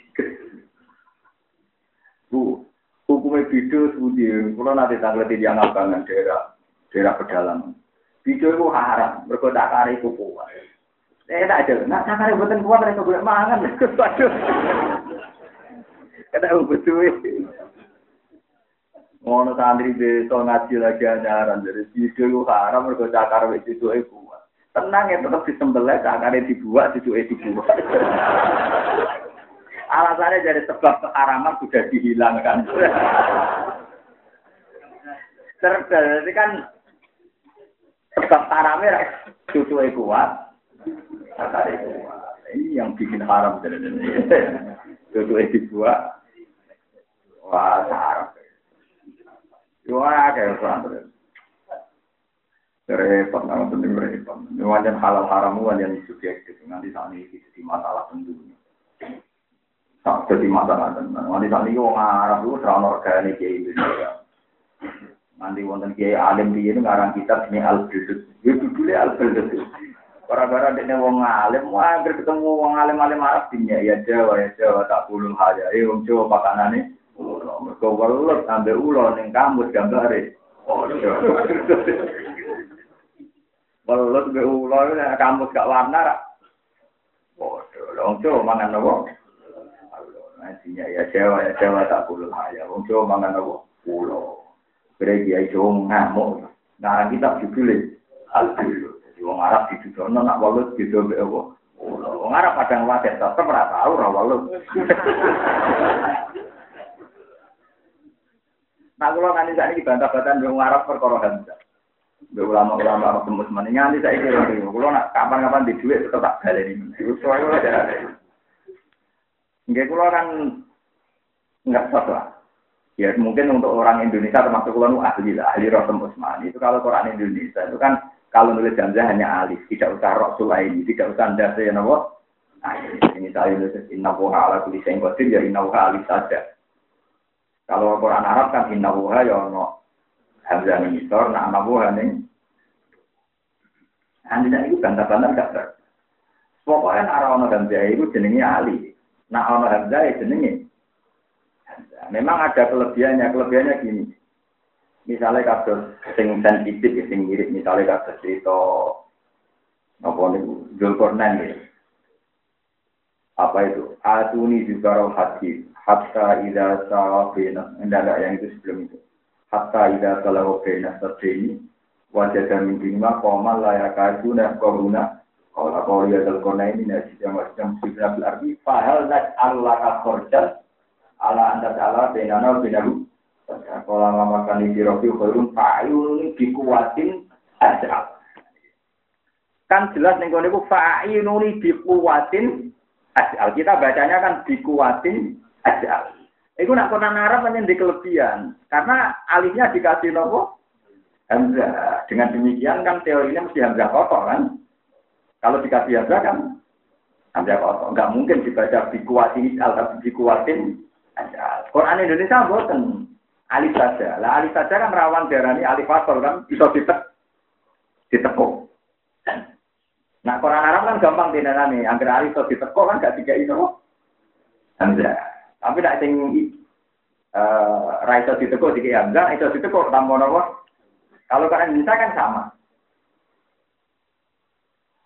Bu, hukumnya video sebut Kulo nanti tanggal yang abangan daerah daerah pedalaman. Video itu haram, mereka tak kari kuku. Eh tak ada, nak kari buatan kuat mereka boleh mangan. Waduh, kata betul. Ngono santri desa ngaji lagi anyaran dari video itu haram mergo cakar wis itu kuat. Tenang ya tetap disembelih cakare dibuat itu dibuat. Alasannya dari sebab keharaman sudah dihilangkan. Terjadi kan sebab haramnya cucu kuat. Cakare kuat. Ini yang bikin haram cucu dibuat. Wah, haram. Wah, kayak santri. Repot, nama penting repot. Wajan halal haram, wajan subjektif. Nanti saat ini jadi masalah tentunya. Tak jadi masalah tentunya. Nanti saat ini orang Arab itu serang organik kayak Indonesia. Nanti wonten kiai alim di ini ngarang kitab ini al bildut. Ya judulnya al Para-para dekne wong alim, wah ketemu wong alim-alim Arab dinya ya Jawa ya Jawa tak pulung aja. Eh wong Jawa pakanane ulo. Mergo welut ambek ulo ning kamus gambare. Ojo. Welut ambek ulo nek kamus gak warna ra. Ojo. Wong Jawa mangan nopo? Nantinya ya Jawa ya Jawa tak pulung aja. Wong Jawa mangan nopo? Ulo. Kira kiai Jawa ngamuk. Nah, kita judulnya Al-Qur'an. Wong Arab didudono nak walut gitu mbek apa. Wong Arab padang wadah tetep ora tau ora walut. Nah, kalau nanti saat ini bantah-bantahan wong Arab perkara hamzah. Mbek ulama-ulama Arab tembus mana nganti saya kira kalau nak kapan-kapan di duit tetap tak baleni. Iku soalnya ada. Nggih kula kan Enggak salah. Ya mungkin untuk orang Indonesia termasuk kalau ahli lah, ahli Rasul Usman. Itu kalau Quran Indonesia itu kan kalau nulis Hamzah hanya alif, tidak usah Rasul ini, tidak usah anda saya nama. Nah, ini saya nulis inna wuha ala kulli syai'in qadir ya inna wuha alif saja. Kalau Quran Arab kan inna wuha ya ono Hamzah ning isor, nah ana wuha ning Anda itu bantah-bantah gak ber. Pokoknya nak ono Hamzah itu jenenge ali. Nak ono Hamzah itu jenenge Memang ada kelebihannya, kelebihannya gini. Misalnya kasus sing sensitif, sing mirip, misalnya kasus cerita apa nih, Zulkarnain ya. Apa itu? Atuni juga roh hati, hatta ida sawabina, enggak yang itu sebelum itu. Hatta ida salawabina ini wajah dan minggu koma layak kayu dan koruna. Kalau kau lihat Zulkarnain ini, nasi yang macam sudah berarti, fahal nak Allah kakorjan, ala anda ta'ala benana benahu kalau lama makan di rofi khairun fa'ayun dikuatin aja. Kan jelas nih kalau fa'ayun dikuatin aja. Kita bacanya kan dikuatin aja. Itu nak Quran Arab hanya di kelebihan. Karena alihnya dikasih nopo? Hamzah. Dengan demikian kan teorinya mesti Hamzah kotor kan? Kalau dikasih Hamzah kan Hamzah kotor. Nggak mungkin dibaca dikuatin al tapi dikuatin Quran Indonesia buatan alif saja. Lah alif saja kan rawan darani alif fasol kan bisa ditek ditekuk. Nah Quran Arab kan gampang dinanani, angger alif iso ditekuk kan gak tiga itu. Hamzah. Tapi tidak sing eh ra iso ditekuk tiga hamzah, iso ditekuk tambah nopo. Kalau Quran Indonesia kan sama.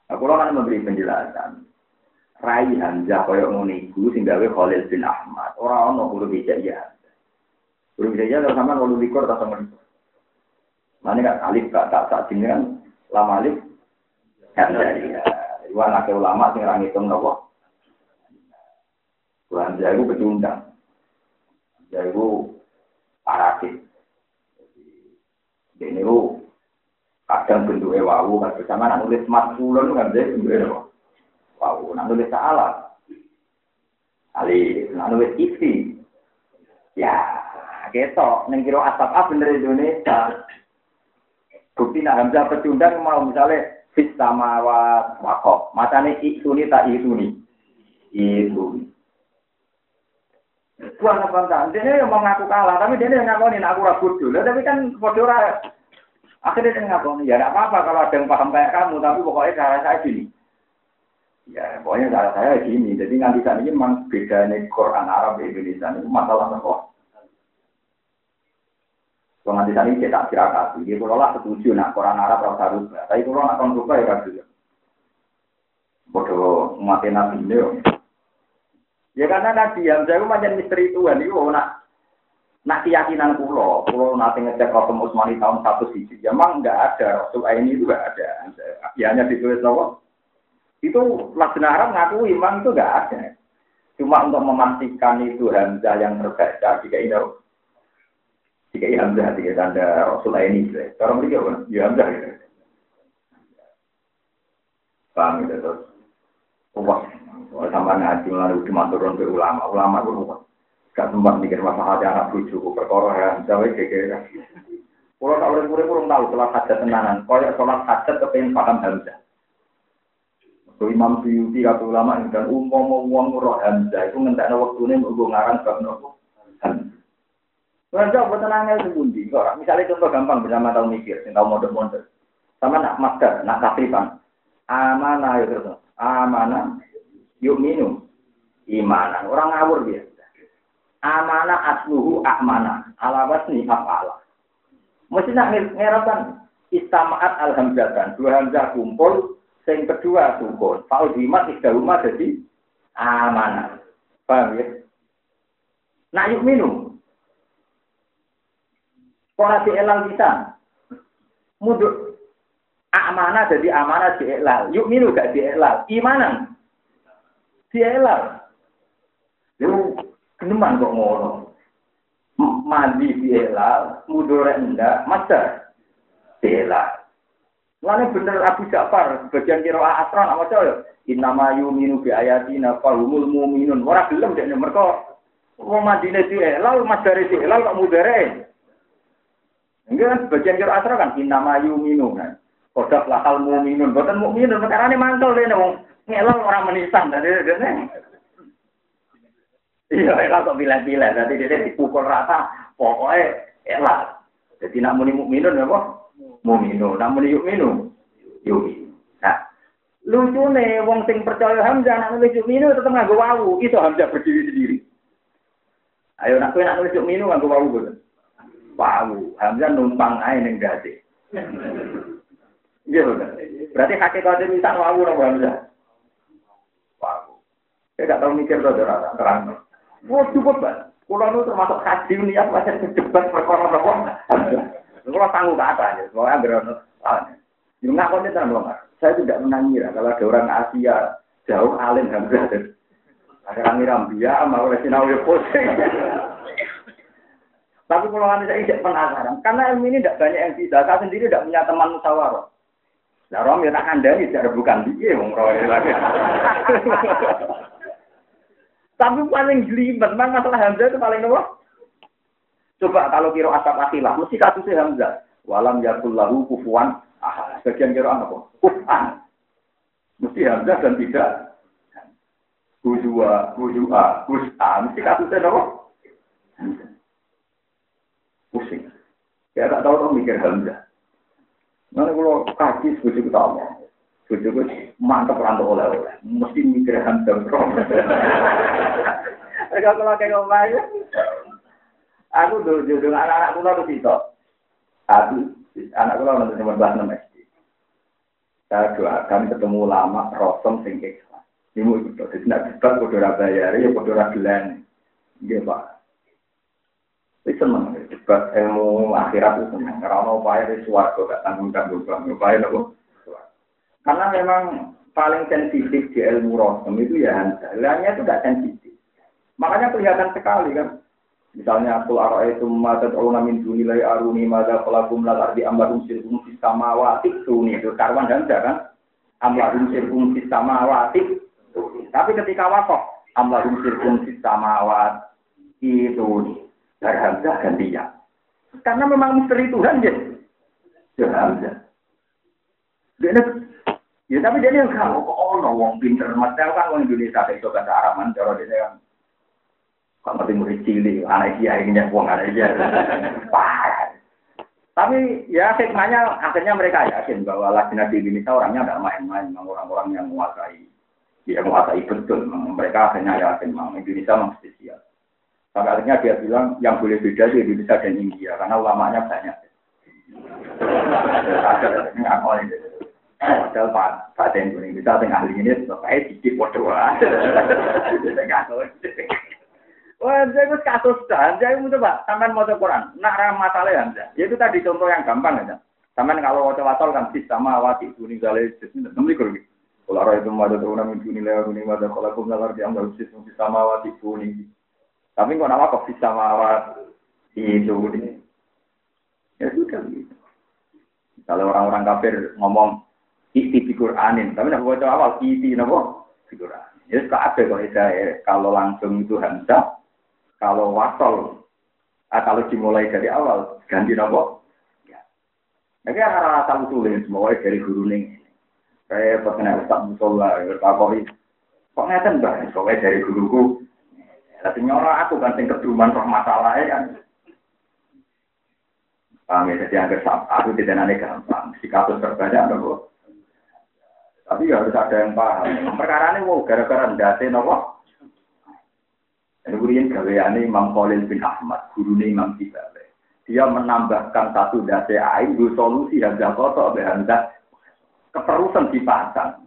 Nah, kalau memberi penjelasan. Rai Hamzah kaya ngono iku sing gawe Khalil bin Ahmad. Ora ono kulo bisa ya. Kulo bisa ya sama kulo likur ta sama likur. Mana kan alif gak tak tak kan lama alif ya. Iku anak ulama sing ora ngitung nopo. Hamzah iku pecundang. Hamzah iku parasit. Dene kadang bentuke wawu kan bersama nulis matkulun kan dia bentuke Wow, nak nulis salah. Ali, nak nulis isi. Ya, ketok, neng kira asap apa bener Indonesia. Bukti nak Hamzah pecundang mau misalnya fit sama wa wakok. Matane isuni tak isuni. Isuni. Buang apa enggak? Dia yang mau ngaku kalah, tapi dia yang ngaku aku ragu dulu. Tapi kan bodoh Akhirnya dia ngaku, ya tidak apa-apa kalau ada yang paham kayak kamu, tapi pokoknya cara saya gini. Ya, pokoknya cara saya gini. Jadi nanti saat ini memang bedanya Quran Arab di Indonesia itu masalah apa? Kalau nanti cetak kira Dia kalau lah setuju, nak Quran Arab rasa rubah. Tapi kalau nak rubah ya kasih. Bodoh mati nabi ini. Ya karena Nabi yang saya macam misteri Tuhan itu nak nak keyakinan pulau, pulau nanti ngecek Rasul Utsmani tahun satu sih, ya memang nggak ada Rasul ini juga ada. Ya hanya ditulis apa? Itu Lajnah Arab ngaku imam itu enggak ada. Cuma untuk memastikan itu Hamzah yang terbaca, jika ini jika ini Hamzah, jika tanda Rasul ini. Sekarang mereka apa? Ya Hamzah gitu. Paham gitu terus. Wah, sama ngaji lalu cuma turun ke ulama. Ulama itu wah. Gak sempat mikir masalah hati anak bujuk, perkara Hamzah, kayak Kalau tak boleh kurang tahu sholat hajat tenanan. Kalau sholat hajat kepengen paham Hamzah. So Imam Suyuti kata ulama dan umum uang roh Hamzah itu ngentekno waktune mergo ngarang bab nopo. Hamzah buat tenangnya sebundi. Kok misalnya contoh gampang bersama tahu mikir, yang tahu model-model. Sama nak masker, nak kasrifan. Amanah ya terus. Amanah yuk minum. Imanan. Orang ngawur dia. Amanah asluhu ahmana. Alawas nih apa Mesti nak ngerapkan istamaat alhamdulillah. Dua hamzah kumpul Sing kedua sukun. Fa'ul himat tiga rumah jadi amanah. Paham ya? Nak yuk minum. Kalau di elal kita. Muduk. Amanah jadi amanah di elal. Yuk minum gak di. Imanan. Di elal. Lu keneman kok ngono. Mandi di elal. Mudur enggak. Masa. Di elal. Lalu bener Abu Ja'far, bagian kira asron apa coy? Innama yuminu bi ayatina fahumul mu'minun. Ora gelem dek mereka Wong Madinah di elal, Mas dari di kok mudare. Enggak kan bagian kira asra kan inama yuminu kan. Kodak lahal muminun, bukan muminun, perkara ini mantel deh wong ngelal orang menisan tadi dene. Iya, elal kok pilih-pilih, nanti dia dipukul rata, pokoknya elal. Jadi nak muni mukminun apa? Mukminun, nak muni yukminu, yukminu. Nah, lucu nih, wong sing percaya Hamzah nak nulis yukminu tetap nggak wawu, itu Hamzah berdiri sendiri. Ayo nak kowe nak nulis yukminu nggak wawu. Wawu, Hamzah numpang ae ning gade. Iya betul. Berarti hakikat misal wawu nang Hamzah. Wawu. Saya gak tahu mikir tuh terang terang. Wah cukup banget. Kulo nu termasuk haji niat pancen debat perkara napa. Kulo tangguh kata aja, soalnya berono. Yo ngakoni tenan wong. Saya tidak menangira kalau ada orang Asia jauh alim Hamzah. Ada orang Irambia mau oleh sinau yo pusing. Tapi kalau anda saya tidak penasaran, karena ilmu ini tidak banyak yang bisa. Saya sendiri tidak punya teman musyawarah. Nah, Rom ya tak anda ini tidak bukan dia, wong lagi. Tapi paling jelimet, memang masalah Hamzah itu paling nopo. Coba kalau kira asap akilah, mesti kasusnya Hamzah. Walam yakul lahu kufuan Sekian kira apa? Kufan. Mesti Hamzah dan tidak. Hujua, hujua, hus'a. Mesti kasusnya nopo. Pusing. Ya tak tahu tuh mikir Hamzah. Mana kalau kaki sebujuk utama. Bojoku mantep rantau oleh-oleh. Mesti mikir hantem rom. Kalau kayak ngomong ya. Aku dulu jodoh anak-anak kula tuh situ. Aku anak kula nanti cuma kelas enam SD. Saya doa kami ketemu lama rosom sing ikhlas. Ini mau ikut. Jadi nak debat kudu bayar ya kudu gelan. Nggih, Pak. Wis seneng debat ilmu akhirat itu seneng. Karena upaya di swarga gak tanggung-tanggung. Upaya nopo? Karena memang paling sensitif di ilmu rosem itu ya. Lainnya itu tidak sensitif. Makanya kelihatan sekali kan. Misalnya aku arah itu mata tauna min dunilai aruni mada pelakum lat ardi ambarum sirkum fis samawati tuni itu karwan Hamzah kan. Ambarum sirkum fis samawati Tapi ketika wakof ambarum sirkum fis samawati itu dari Hamzah gantinya. Karena memang misteri Tuhan ya. Ya Hamzah. Dia Ya tapi dia yang kamu kok ono wong pinter mas kan wong Indonesia itu bahasa Arab cara dia kan kalau ngerti murid cili anak dia ini wong anak dia tapi ya hikmahnya akhirnya mereka yakin bahwa Latina di Indonesia orangnya tidak main-main, orang-orang yang menguasai, ya menguasai betul. Mereka akhirnya yakin memang Indonesia memang spesial. Sampai akhirnya dia bilang yang boleh beda di Indonesia dan India karena ulamanya banyak. Ada ngakon itu. Padahal Pak Pak Tentu ini kita tengah ahli ini supaya dikit bodoh Wah, saya itu kasus dah. Saya mau coba, sampai mau Quran. Nak masalah ya, ya, itu tadi contoh yang gampang aja. Sampai kalau wajah wasal kan sama wati kuning gale, nanti kalau kalau orang itu mau ada orang itu nilai ini ada kalau yang baru sih sama wati kuning. Tapi kok nama kok sama wati itu ini. Ya sudah gitu. Kalau orang-orang kafir ngomong isi di Quranin. Tapi nak baca awal isi napa? Di Quran. Ya ada kok saya kalau langsung itu hamzah, kalau wasol, ah, kalau dimulai dari awal ganti napa? Ya. Tapi arah asal usulnya semua dari guru nih. Saya pernah Ustaz Musola bertakoi. Kok ngeten mbak? Soalnya dari guruku. Tapi nyora aku kan sing keduman roh masalahnya kan. Paham ya, jadi agar aku tidak nanti gampang. Si kasus terbanyak, nopo. Tapi ya harus ada yang paham. Perkara ini wow, gara-gara ndate nopo. Kemudian gaweane Imam Khalil bin Ahmad, guru Imam Tibawe. Dia menambahkan satu dasi air, dua solusi Hamzah kotor, Hamzah keterusan dipasang.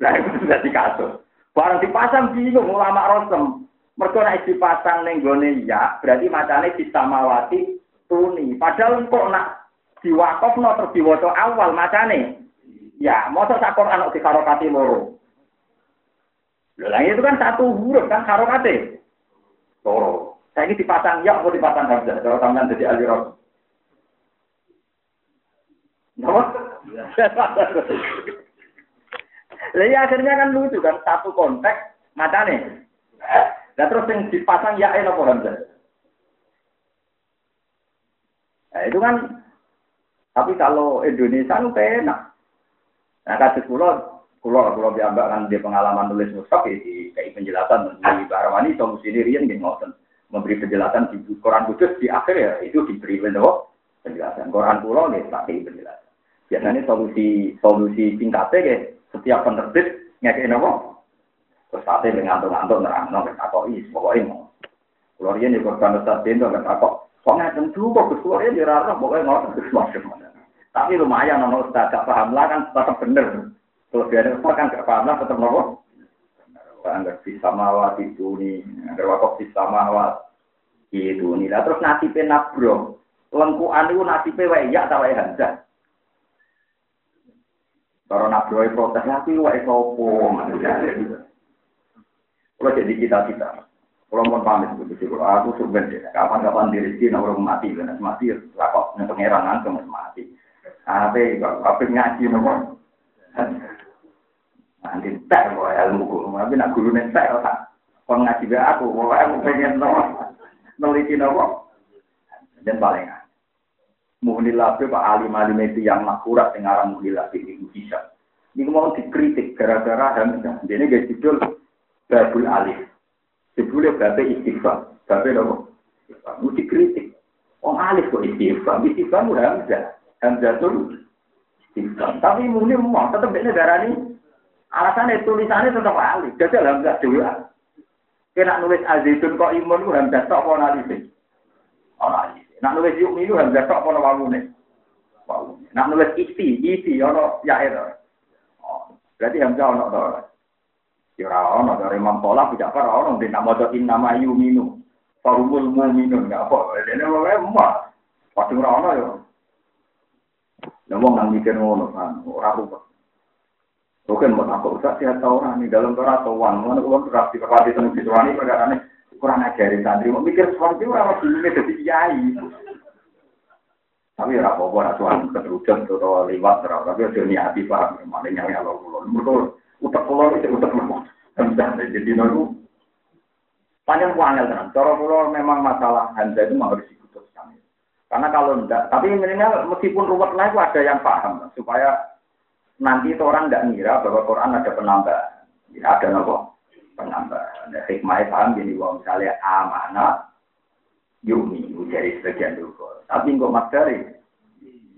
Nah itu sudah dikasus. Barang dipasang bingung ulama rosem. Mereka naik dipasang neng gone ya, berarti macamnya mawati tuni. Padahal kok nak diwakaf no diwaca awal macamnya. Ya, mau sak Quran di karokati loro. Lah itu kan satu huruf kan karokati. Loro. Ini dipasang ya mau dipasang hamzah. Kalau sampean jadi. Nama? Lah ya akhirnya kan lucu kan satu konteks nih. Nah terus yang dipasang ya apa Hamzah? Nah itu kan, tapi kalau Indonesia itu enak. Nah kasih pulau, pulau pulau biambak kan dia pengalaman nulis mushaf ya, di kayak penjelasan di Barawani solusi ini rian ngoten memberi penjelasan di Quran Kudus di akhir ya itu diberi penjelasan Quran pulau nih tak penjelasan. Biasanya solusi solusi singkatnya ya setiap penerbit ngekek nopo terus sate ngantuk-ngantuk nerang nopo takok is pokoknya mau. Kalau rian di korban Ustaz Bento takok Kok ngeten juga Gus Kulo ya pokoke ngoten Gus Tapi lumayan ono ustaz gak paham lah kan tetap bener. Kelebihan ustaz kan gak paham lah tetap nopo. Anggar bisa mawat itu nih, anggar wakaf bisa mawat itu nih. Lah terus nasibnya nabro, lengkuan itu nasibnya wae ya protes wae sopo. Kalau jadi kita-kita. Kalau mau pamit begitu, kalau aku sebenarnya kapan-kapan diri sih orang mati, karena mati lapor nih pangeran kan mati. Tapi tapi ngaji nopo. Nanti tak mau ilmu guru, tapi nak guru nih tak. Kalau ngaji be aku, mau aku pengen nopo, neliti nopo. Dan paling Muhnilabi Pak Alim Alim itu yang makurat dengan orang Muhnilabi itu bisa. Ini mau dikritik gara-gara Hamzah. Ini gak judul Babul Alif. Sebelum bapak istighfar, bapak nopo. Mu dikritik. Om alif kok istighfar, istighfar mu hamzah. Hamzah tuh istighfar. Tapi mungkin mau tetap beda darah ini. Alasannya tulisannya tetap alif. Jadi hamzah dua. Kena nulis azizun kok imun ku hamzah tok apa alif. Nak nulis yuk minu hamzah tok apa wawune. Nak nulis isti, isti ono ya itu. Oh, berarti hamzah ono to. Ya ora ono dari Imam Pola tidak ora ono di nama maca nama yuminu. Farumul mu'minun enggak apa. Dene wae emak. Padha ora ono ya. Lah wong nang mikir ngono kan ora rubah. Bukan mau takut usah sihat tahu orang nih dalam Torah atau wan, mana kalau berat di kepala itu nulis wani perkara ini kurang ajarin santri, mau mikir seperti orang dulu jadi kiai. Tapi ya apa apa tuan keterusan atau lewat terus, tapi ada niati paham, mana ya Allah, betul utak pulau itu utak pulau. Jadi nolu panjang kuangel kan. Cara pulau memang masalah handa itu harus diputuskan. Karena kalau enggak, tapi minimal meskipun ruwet lah itu ada yang paham supaya nanti itu orang enggak ngira bahwa Quran ada penambahan. Ya, ada nopo penambahan. Ada hikmah paham jadi bahwa misalnya amanah yumi dari sebagian dulu. Tapi enggak mas dari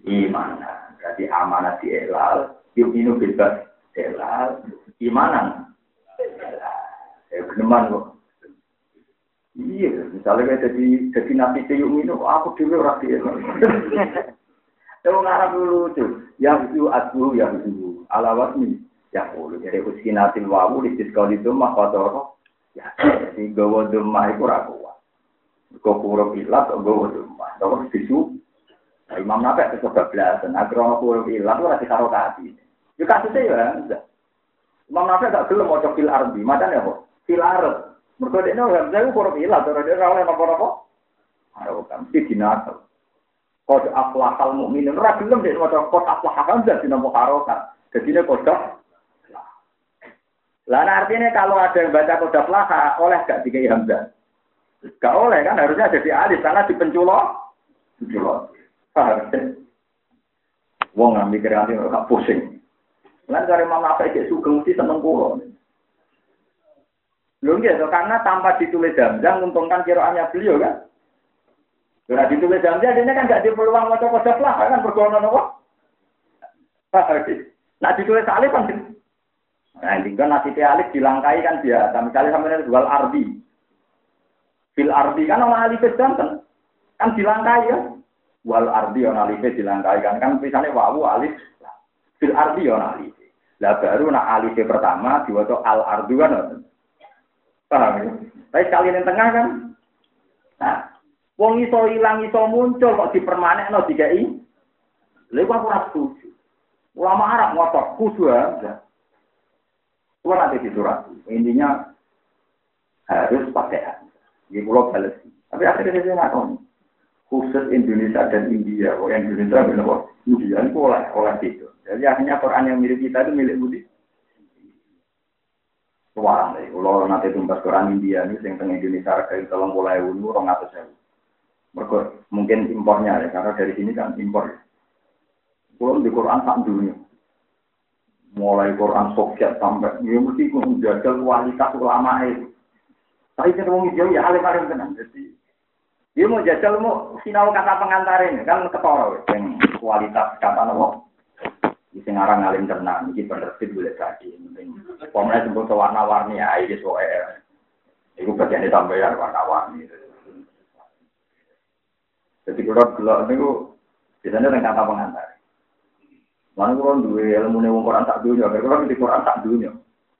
iman. Berarti amanah di elal, yumi bebas Elal, imanan. Ya, kok. Iya, misalnya jadi jadi nabi minum, aku dulu rapi. Tahu ngarap dulu tuh, yang itu aku yang itu alawat nih, ya boleh. Jadi uskinatil wawu di sekali itu mah kotor. Ya, jadi gawa demah itu ragu. Kau kurang sisu. Imam Nabi itu kebablasan. Agar kurang ilat, itu. Ya kasusnya ya enggak. Imam Nafi gak gelem mau fil ardi, macam apa? Fil ard. Mergo dekne bisa ku ora ilah, ora dia ora oleh napa-napa. Ora kan mesti dinasal. Kod aflahal mukminin ora gelem dek maca kod aflahal hamzah dinampa harokat. Jadi ini kod lah nah artinya kalau ada yang baca kod aflaha oleh gak dikai hamzah. Gak oleh kan harusnya jadi alif karena di penculo. Paham? Wong mikir nanti gak pusing. Lan dari Imam Nawawi cek sugeng mesti seneng kula. Lho nggih, karena tanpa ditulis jamjang menguntungkan kiraannya beliau kan. Karena ditulis jamjang dia kan gak di peluang maca kodok lah kan bergono nopo. Nah ditulis alif kan Nah, ini kan nasi alif dilangkai kan dia. Tapi misalnya sampai jual ardi. Fil ardi kan orang alif jantan. Kan dilangkai ya. Wal ardi orang alif dilangkai kan. Kan misalnya wawu alif. Fil ardi orang alif. Lah baru nak alif pertama diwaca al ardu kan. Paham ya? Tapi sekali yang tengah kan. Nah, wong iso ilang iso muncul kok dipermanekno dikai. Lha kok ora setuju. Ulama Arab ngotot kudu ya. Kuwi nanti di surat. Intinya harus pakai Di pulau balas. Tapi akhirnya saya tahu. Khusus Indonesia dan India. Oh, Indonesia benar India itu oleh oleh itu. Jadi akhirnya Quran yang milik kita itu milik Budi. Suara deh, kalau nanti tumbas Quran India ini, yang tengah Indonesia harga tolong mulai dulu, orang atas saya. mungkin impornya ya, karena dari sini kan impor. Kalau di Quran tak dunia, mulai Quran Soviet sampai, ya mesti menjaga kualitas ulama itu. Tapi kita mau hijau ya alim alim tenang. Jadi dia mau jajal mau sinau kata pengantar ini kan ketoro yang kualitas kata nopo. Di singarang alim tenang, ini penerbit boleh tadi. Pokoknya sebut warna-warni ya, ini soalnya. Itu bagian ditambahin warna-warni. Jadi kalau gelap itu biasanya dengan kata pengantar. Mana kalau dua ilmu nih Quran tak dunia, kalau di Quran tak dunia.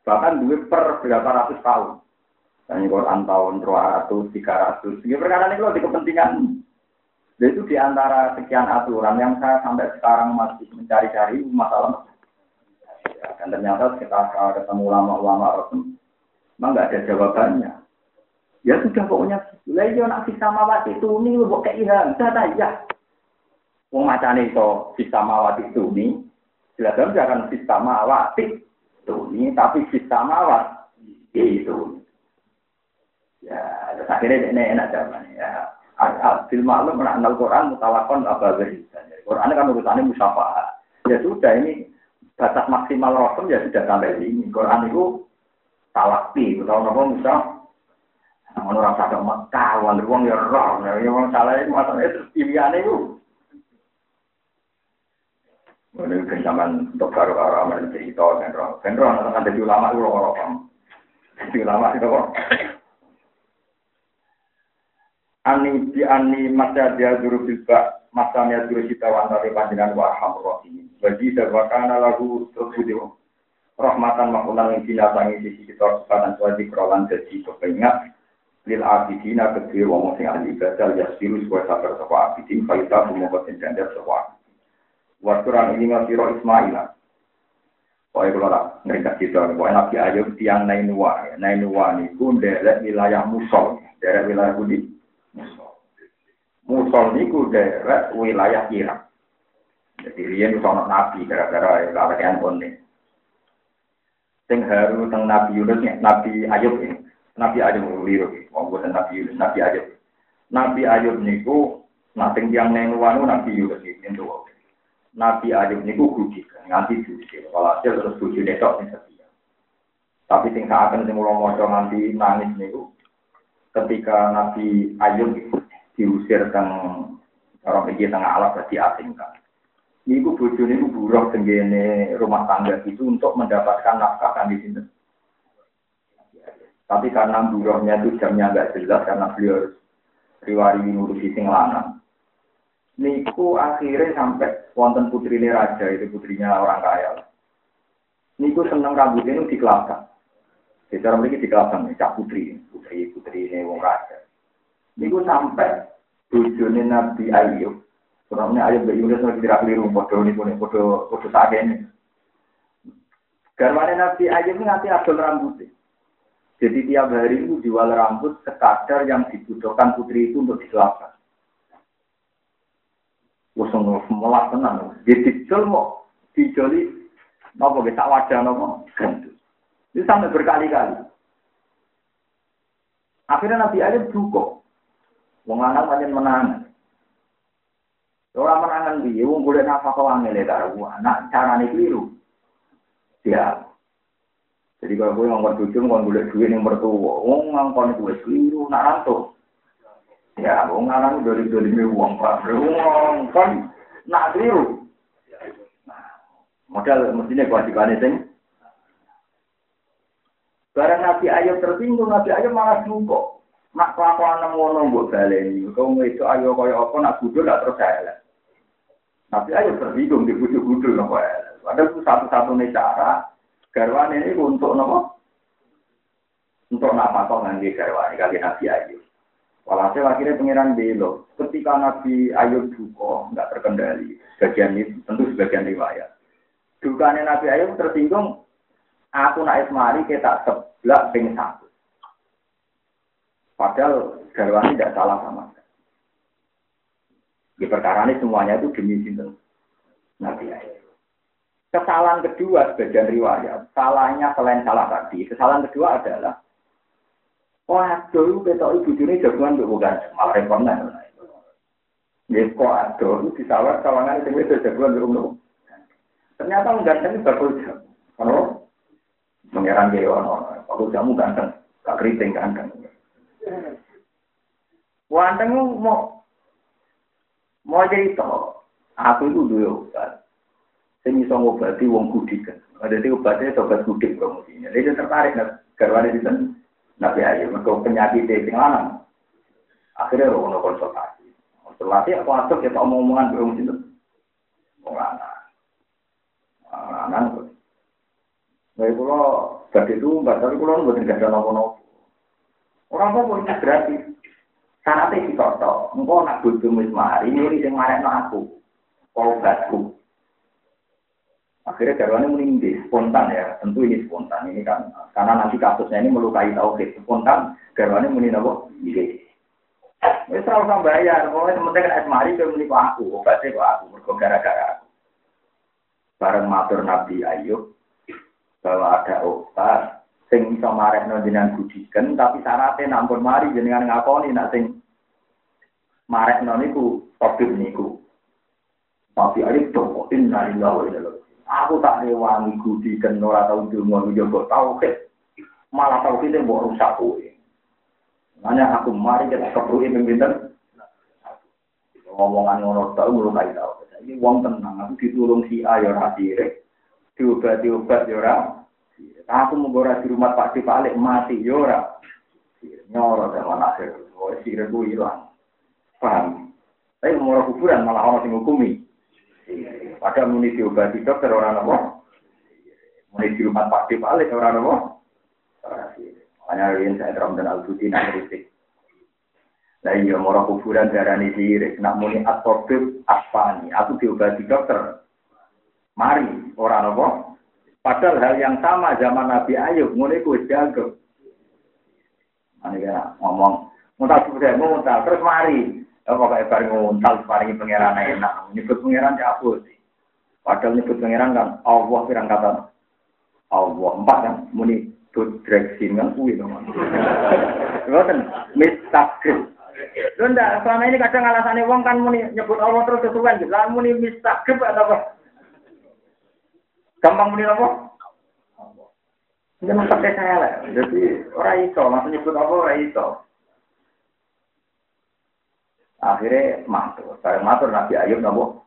Bahkan dua per berapa ratus tahun. Dan Quran tahun 200, 300. Ini perkara ini kalau di kepentingan. Itu di antara sekian aturan yang saya sampai sekarang masih mencari-cari masalah. Dan ternyata kita ketemu ulama-ulama memang nggak ada jawabannya. Ya sudah pokoknya. Lah iya nak bisa mawat itu ini buat keihan. Sudah ya. Wong macane iso bisa mawat itu ini. Silakan jangan bisa mawat itu ini, tapi bisa mawat itu. Ya, akhirnya ini enak zaman ya. Al maklum mengenal Quran mutalakon apa Quran kan urusannya musyafah. Ya sudah ini batas maksimal rasul ya sudah sampai ini. Quran itu talakti atau apa misal Namun orang sadar Mekah, wong wong ya roh, ya wong salah itu masalahnya terus pilihannya itu. Ini zaman untuk baru karo amal cerita kan roh, kan roh, nanti ulama itu roh roh, ulama itu kok. Ani di ani masa dia juru bilba masanya juru kita wantari panjenengan wa rohim bagi darwakana lagu terbudio rahmatan makulan yang binatangi sisi kita sekarang suadi kerolan jadi kepingat. Lil abidina kedua wong sing ahli ibadah ya siru sebuah sabar sapa abidin faita semua ketenjangan sebuah Wakturan ini masih roh Ismail Pokoknya kalau tak mereka kita, pokoknya Nabi Ayub tiang Nainua, Nainua ini pun dari wilayah Musol, dari wilayah Budi, Musol niku daerah wilayah Irak. Jadi riyen sono nabi gara-gara kalian kone. Sing haru teng Nabi Yunus Nabi Ayub ini. Nabi Ayub liru, wong Nabi Yunus, Nabi Ayub. Nabi Ayub niku nating yang neng wanu Nabi Yunus iki ento. Nabi Ayub niku gudik nganti diusir. Walhasil terus bojone tok sing setia. Tapi sing akan sing kula maca nganti nangis niku ketika Nabi Ayub diusir teng orang pergi tengah alam berarti asingkan. Niku bojone niku buruh tenggene rumah tangga itu untuk mendapatkan nafkah kan di sini. Tapi karena buruhnya itu jamnya agak jelas karena beliau riwari ngurusi sing lanang. Niku akhirnya sampai wonten putri ini raja itu putrinya orang kaya. Niku seneng rambutnya itu dikelapkan. Secara mereka dikelapkan nih, cak putri, putri putri ini wong raja. Niku sampai bujone Nabi Ayub. Kurangnya Ayub dari Yunus lagi tidak keliru, bodoh ini pun bodoh bodoh tak ini. Garwane Nabi Ayub nanti adol rambutnya. Jadi tiap hari itu jual rambut sekadar yang dibutuhkan putri itu untuk diselapkan. Usung melah tenang. Jadi jual mau dijoli nopo bisa wajah nopo gendut. Sampai berkali-kali. Akhirnya Nabi Ayub cukup. Wong lanang pancen menang. Ora menangan piye wong golek nafkah angel karo anak carane keliru. Ya. Jadi kalau gue ngomong tujuh, ngomong golek duit yang bertuah, wong ngomong gue keliru, nak rantu. Ya, wong lanang dari dari uang pak, wong kon nak keliru. Modal mestinya kewajibannya sing. Barang Nabi Ayub tersinggung, Nabi Ayub malah dukung. Nak kelakuan ngono mbok baleni. Kau itu ayo kaya apa nak budul gak terus elek. Tapi ayo tersinggung di budul-budul nopo elek. Padahal itu satu-satunya cara garwane ini untuk nopo untuk nama kau nanti garwane kali Nabi Ayub. Walhasil akhirnya pengiran belo. Ketika Nabi Ayub duka, nggak terkendali. Sebagian itu tentu sebagian riwayat. Dukanya Nabi Ayub tersinggung. Aku naik mari kita sebelah ping satu. Padahal garwani tidak salah sama sekali. Di perkara ini semuanya itu demi sinten Nabi Ayub. Kesalahan kedua sebagian riwayat, salahnya selain salah tadi, kesalahan kedua adalah Waduh, kita ibu ini jagoan bukan malah repot Ya kok aduh, di sawah kawangan itu itu jagoan dulu. Ternyata mengganteng bagus. Kalau mengerang dia orang, kalau jamu ganteng, gak keriting ganteng. Wanteng mau mau toh, aku itu dulu obat. Saya bisa ngobati wong kudik kan. Ada di obatnya obat kudik promosinya. Dia tertarik nah, karena di sana. Nabi Ayub, mereka penyakit di lanang. Akhirnya rono konsultasi. Konsultasi aku masuk kita omong-omongan belum itu. Lanang. Lanang. Nah, kalau jadi itu, tapi kalau tidak ada nopo-nopo. Orang apa pun gratis. Sanate ditoto. Engko nak bojomu wis ini sing marekno aku. Obatku. Akhirnya garwane muni spontan ya, tentu ini spontan ini kan karena nanti kasusnya ini melukai tauhid spontan garwane muni napa? Nggih. Wis ora usah bayar, pokoknya sementing kan asmari ke muni kok aku, obatnya kok aku, mergo gara-gara aku. Bareng matur Nabi Ayub bahwa ada obat sing iso marekno jenengan budiken tapi syaratnya nampun mari jenengan ngakoni nak sing marekno niku tabib niku. Tapi Ayub tuh inna lillahi wa inna Aku tak rewangi gudi dan ora tau dungo njogo tauhid. Malah tauhid yang mbok rusak kowe. Makanya aku mari kita kebruki pimpinan. Ngomongan ngono tau melukai tau. Ini wong tenang, aku ditulung si A ya ora sirik. Diobat-diobat ya ora. Aku mau di rumah Pak Di Palik mati ya ora. Nyoro zaman akhir. Oh, sirik ku hilang. Paham? Tapi mau kuburan malah orang sing hukumi. Padahal muni diobati dokter orang apa? Muni di rumah Pak Alik orang apa? Hanya yang saya teram dan al-Budi kritik. Nah iya, moro kuburan darah ini sirik. Nak muni atobib aspani. Aku diobati dokter. Mari, orang apa? Padahal hal yang sama zaman Nabi Ayub. Muni kuis jago. Ini kan ngomong. Muntah sudah, muntah. Terus mari. Pokoknya bareng nguntal, paringi pangeran enak. Nyebut pangeran ya apa sih? Padahal nyebut pangeran kan Allah pirang kata Allah empat kan muni direksi kan kuwi to. Ngoten mistaqim. Lho ndak selama ini kadang alasane wong kan muni nyebut Allah terus kesuwen gitu. Lah muni mistaqim atau apa? Gampang muni apa? Jangan pakai saya lah. Jadi orang itu, langsung nyebut apa orang. Akhirnya matur. Saya matur Nabi Ayub nabo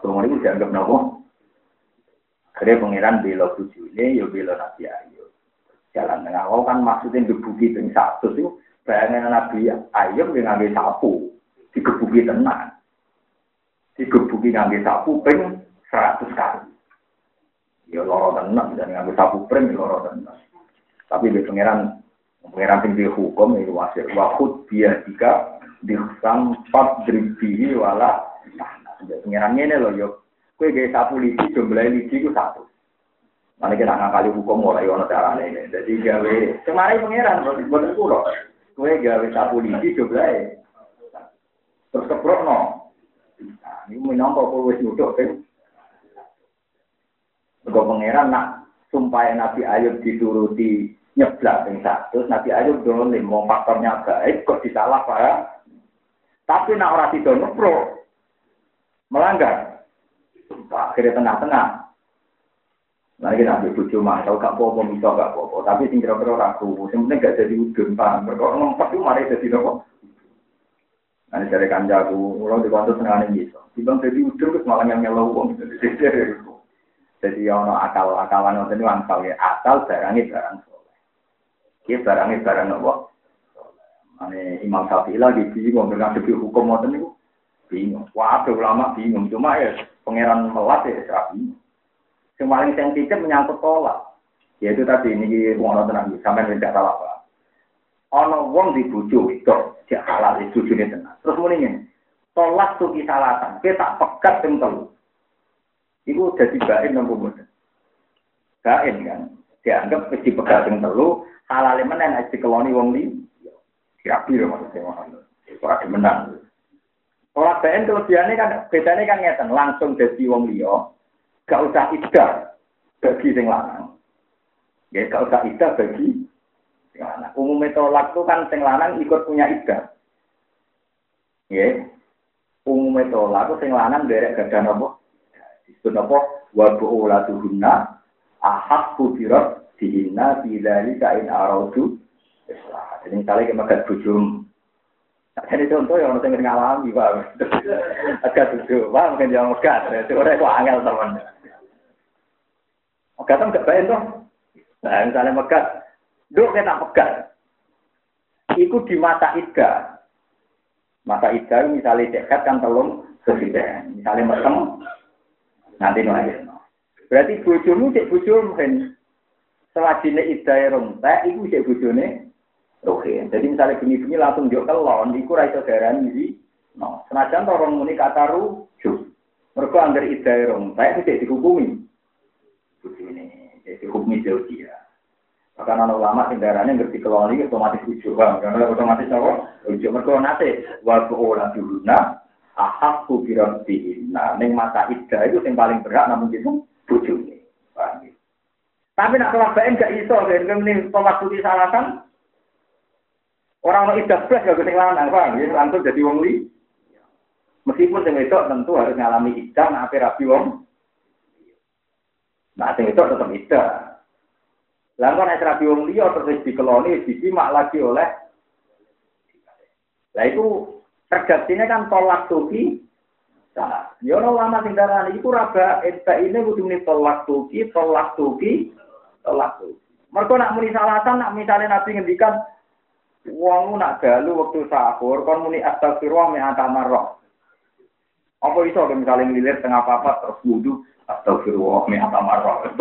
Tunggu ini dianggap nopo. Akhirnya pengiran bela bujune, ya bela Nabi Ayub. Jalan tengah. Oh kan maksudnya digebuki ping satu itu. Bayangin Nabi Ayub yang ngambil sapu. Digebuki tenang. Digebuki ngambil sapu ping seratus kali. Ya loro tenang. Dan ngambil sapu ping ya loro tenang. Tapi di pengiran pengiran tinggi hukum itu wasir. Wahud dia jika disampat dribihi wala Pengiran ini loh, yuk. Kue gaya sapu lidi, jumlah lidi itu satu. Mana kita ngakali hukum mulai ono cara ini. Jadi gawe kemarin pengiran buat pulau. Kue gawe sapu lidi jumlah terus keprok no. Nah, ini menyangkut kue wis. Kau pangeran nak sumpah Nabi Ayub dituruti nyeblak yang satu, Nabi Ayub dolim, mau faktornya baik, kok disalah pak. Tapi nak orang tidak nupro, melanggar. Akhirnya tengah-tengah. Nah, kita ambil bujuk masuk, gak apa-apa, bisa gak apa-apa. Tapi sing kira-kira ragu, penting gak jadi udun, paham. Mereka ngomong itu mari jadi nopo. Nah, dari kanjaku, mulai di waktu tengah ini bisa. Dibang jadi udun, terus malah yang uang. Jadi, ono akal-akalan, waktu ini angkal ya. Akal barangnya barang soleh. Ini barangnya barang nopo. Ini Imam Syafi'i lagi bingung dengan segi hukum waktu ini bingung. Wah, ulama bingung. Cuma ya pangeran melat ya serap bingung. Yang paling sensitif menyangkut tolak. Yaitu tadi ini wong tenang sampai tidak salah pak. Ono wong dibujuk itu dia halal itu jadi tenang. Terus mulainya tolak tuh kisalatan. Kita pekat yang telu. Iku jadi bain nopo boten. Bain kan. Dianggap mesti pekat yang telu. Halal mana yang dikeloni wong li. Kira-kira maksudnya. Itu ada menang. Orang BN kelebihannya kan bedanya kan ngeten langsung jadi wong liya gak usah iddah bagi sing lanang. Ya gak usah iddah bagi sing lanang. Umumnya tolak itu kan sing lanang ikut punya iddah. Ya. Umumnya tolak itu sing lanang derek gadah nopo. Nopo wa bu'ulatuhunna ahak kubirat dihina bidali kain araudu Jadi misalnya kita makan bujum. Jadi contoh yang orang ngalami, Pak. Agak tujuh, Pak, mungkin yang megat. Itu orang itu angel, teman. Megatan gak baik toh. Nah, misalnya megat, duk kita megat. Iku di mata ida. Mata ida misalnya dekat kan telung sesiden. Misalnya mesem, nanti nolak. Berarti bojomu cek bojomu kan. Selajine ida rontek, iku cek bojone rohin. Jadi misalnya bunyi-bunyi langsung jok kelon, iku raiso darah ini. No, senajan orang muni kata rujuk. Mereka anggar ida rontek, itu cek dihukumi ini jadi hukum jauh dia. Maka anak ulama kendaraannya ngerti kelon ini otomatis ujuk bang, karena otomatis apa? Ujuk mereka nanti waktu orang dihuna ahak kubiran Nah, neng mata ida itu yang paling berat namun itu ujuk nih. Tapi nak kelabain gak iso, kan ini tolak putih salasan. Orang mau idah belas gak keting lanang, bang. Ini langsung jadi wong li. Meskipun yang itu tentu harus ngalami idah, nah rapi wong Nah, sing itu tetap ida. Lah kan rabi wong liya terus dikeloni disimak lagi oleh Lah itu redaksinya kan tolak tuki. Ya ono lama sing darani iku raba enta ini kudu muni tolak tuki, tolak tuki, tolak tuki. Mergo nak muni salatan nak misalnya Nabi ngendikan wong nak dalu waktu sahur kon muni astagfirullah mi atamarrah. Apa iso misalnya ngilir tengah papat terus wudu Astagfirullah, mi atamarrah.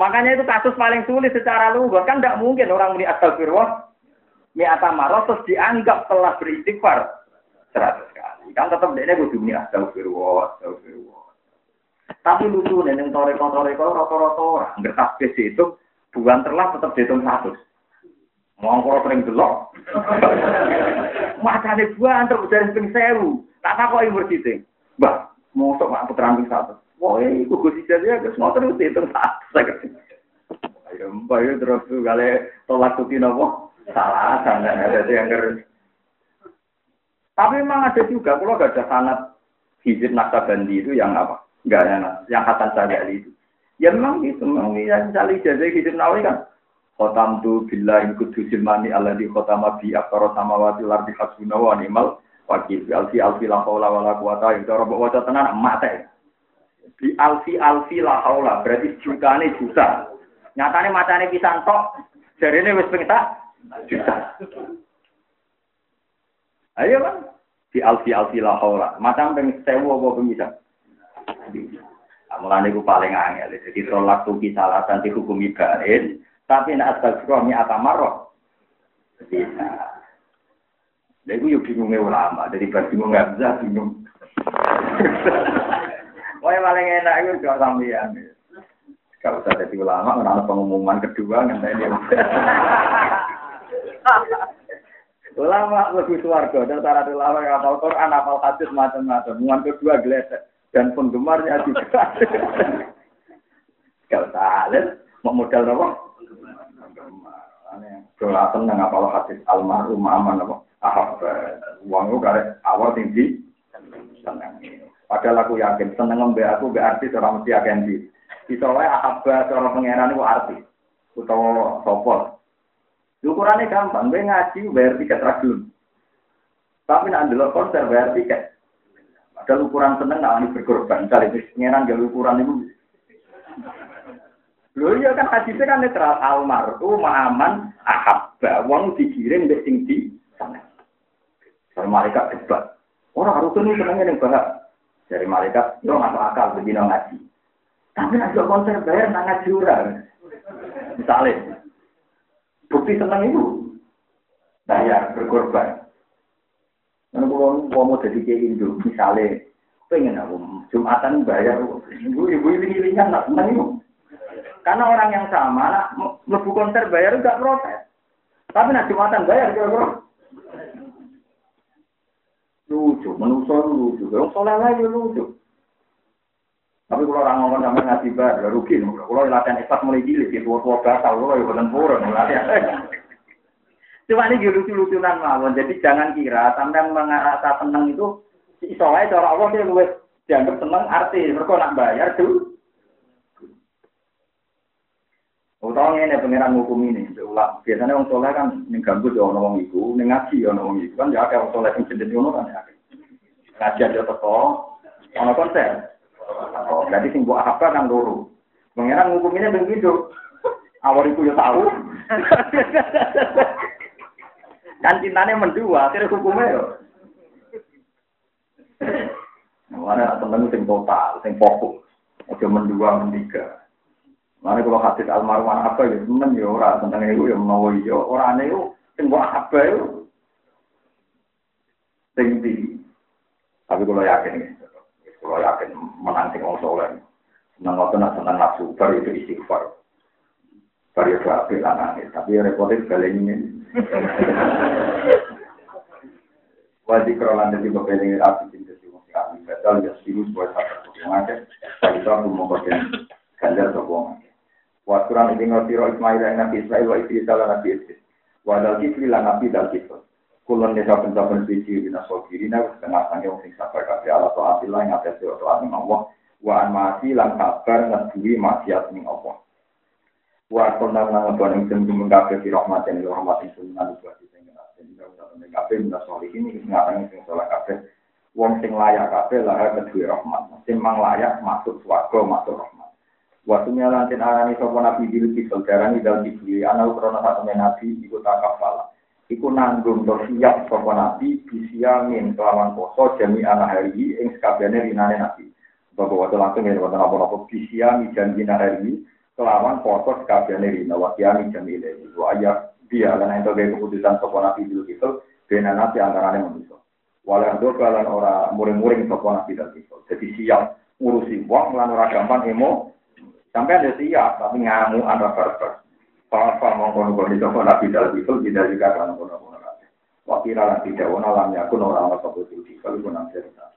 Makanya itu kasus paling sulit secara lugas. Kan tidak mungkin orang muni astagfirullah, mi atamarrah terus dianggap telah beristighfar seratus kali. Kan tetap dia kudu muni astagfirullah, astagfirullah. Tapi lucu nih, yang toreko-toreko, rata-rata orang. Ngertas itu, bukan terlah tetap dihitung satu. Mau kalau sering delok. Macane untuk dari ping sewu. Tak takoki mursyide. Mbah, mosok mak putra satu. Wah, iku Gus Ijazah terus mau terus hitung satu. Ayo, mbak terus kali tolak tuti nopo salah sana ada yang ker. Tapi memang ada juga kalau gak ada sanat hizib nakabandi itu yang apa? Enggak ada yang Hasan Sadali itu. Ya memang gitu, memang yang cari ijazah hizib nawawi kan. Khotam tu billahi kudusil mani alladhi khotama bi akara samawati lardi hasbuna wa ni'mal wakil alfi alfi la haula wala quwata billah mbok waca tenan mate bi alfi alfi la haula berarti jutane juta nyatane macane pisan tok jarene wis ping juta ayo kan di alfi alfi la haula macam ping 1000 apa ping bisa Mulane ku paling angel. Jadi tolak tuki salah dan dihukumi barin, tapi nak astagfirullah mi atamarroh. Bisa. Lha iku yo bingungnya ulama, jadi pas bingung nggak bisa bingung. Wah paling enak itu gak sampean. Kalau usah jadi ulama, mengenal pengumuman kedua dia. ulama lebih suarga cara ulama yang hafal Quran, hafal hadis macam-macam. Muan kedua geletek dan penggemarnya juga. Gak usah, mau modal apa? Kalau seneng hafal hadis almarhum aman apa? ahab uang lu kare awal tinggi seneng padahal aku yakin seneng ngembe aku be artis orang mesti akan di bisa wae ahab orang pangeran itu artis utawa sopor ukurannya gampang gue ngaji bayar tiket ragilun tapi nak dulu konser bayar tiket padahal ukuran seneng nggak ini berkorban kali ini pangeran gak ukuran itu Lho iya kan hadisnya kan netral almarhum aman ahabba wong dikirim mbek sing di sana. Dari malaikat debat. Orang harus ini senangnya yang bahas. Dari malaikat, itu nggak akal begini ngaji. Tapi nanti konser bayar nggak ngaji. Misalnya, bukti senang itu bayar berkorban. Karena kalau mau jadi kayak Indo, misalnya, pengen aku Jumatan bayar, ibu ibu ini ini nggak senang itu. Karena orang yang sama, nak lebu konser bayar nggak protes. Tapi nak Jumatan bayar kira-kira. lucu, menungso lucu, wong soleh lagi lucu. Tapi kalau orang ngomong sama ngaji bar, ya rugi. Kalau latihan ikhlas mulai gili, di tua-tua batal, kalau ya bukan purun. Cuma ini lucu-lucunan mawon. Jadi jangan kira sampai mengarasa tenang itu, wae cara Allah dia luwes dianggap seneng arti. Mereka nak bayar tuh. Utawa ngene pengiran hukum ini, ulang. Biasanya orang soleh kan mengganggu ya orang itu, ngaji ya orang itu kan ya kayak orang soleh yang jenis ngono kan ya. Ngaji aja teko, ono konser. Oh, jadi sing buat apa kan loro. Pengiran hukumnya begitu. Awal itu ya tahu. kan cintanya mendua, akhirnya hukumnya ya. Mana temen sing total, sing fokus. Ojo mendua, mendiga. Mana kalau hadis almarhum apa ya temen ya ora tentang itu ya menawa iya ora ane itu sing buat apa itu sing di tapi kalau yakin kalau yakin menang sing wong soleh. Senang waktu nak senang nafsu bar itu istighfar. Bar itu apik lanang tapi repotnya sekali ini. Wajib kerolan dari beberapa api cinta si wong api betul ya sirus buat satu yang ada. Kalau itu aku mau bagian ganjar sopong. Wasuran ini ngerti roh Ismail yang Nabi Ismail wa Idris ala Nabi Idris. Wadal kifli lan Nabi dal kifli. Kulon desa saben biji dina sogirina setengah sange wong sing sabar kabeh ala taatillah ing atase taat ning Allah wa an mati lan sabar ngeduwi maksiat ning Allah. Wa kulon lan ngebon ing sing kabeh fi rahmat ing rahmat ing sunan buat sing sing ing kabeh min solihin ing ngarang sing saleh kabeh wong sing layak kabeh lah kedue rahmat. Sing mang layak masuk swarga masuk rahmat. Waktu nyalantin arani sopo nabi bilu kisel darani dal kibli anal krono satu nabi ikut takafala iku nanggung to siap sapa nabi bisiamin kelawan poso jami ana hari ing sakabehane rinane nabi. Bapak waktu langsung ya wonten apa-apa bisiami janji hari kelawan poso sakabehane rina wa kiami jami ile wa ayat dia lan ento gawe keputusan sapa nabi dulu gitu bena nabi antarane manusia walau do kalan ora muring-muring sapa nabi dal gitu. Jadi siap ngurusi wong lan ora gampang emo. Sampai ada siap tapi ngamu ana barbar Papa mongkon kono itu nabi dal itu tidak juga kan kono kono. Wakil alam tidak wana lam yakun orang orang seperti itu kalau pun cerita.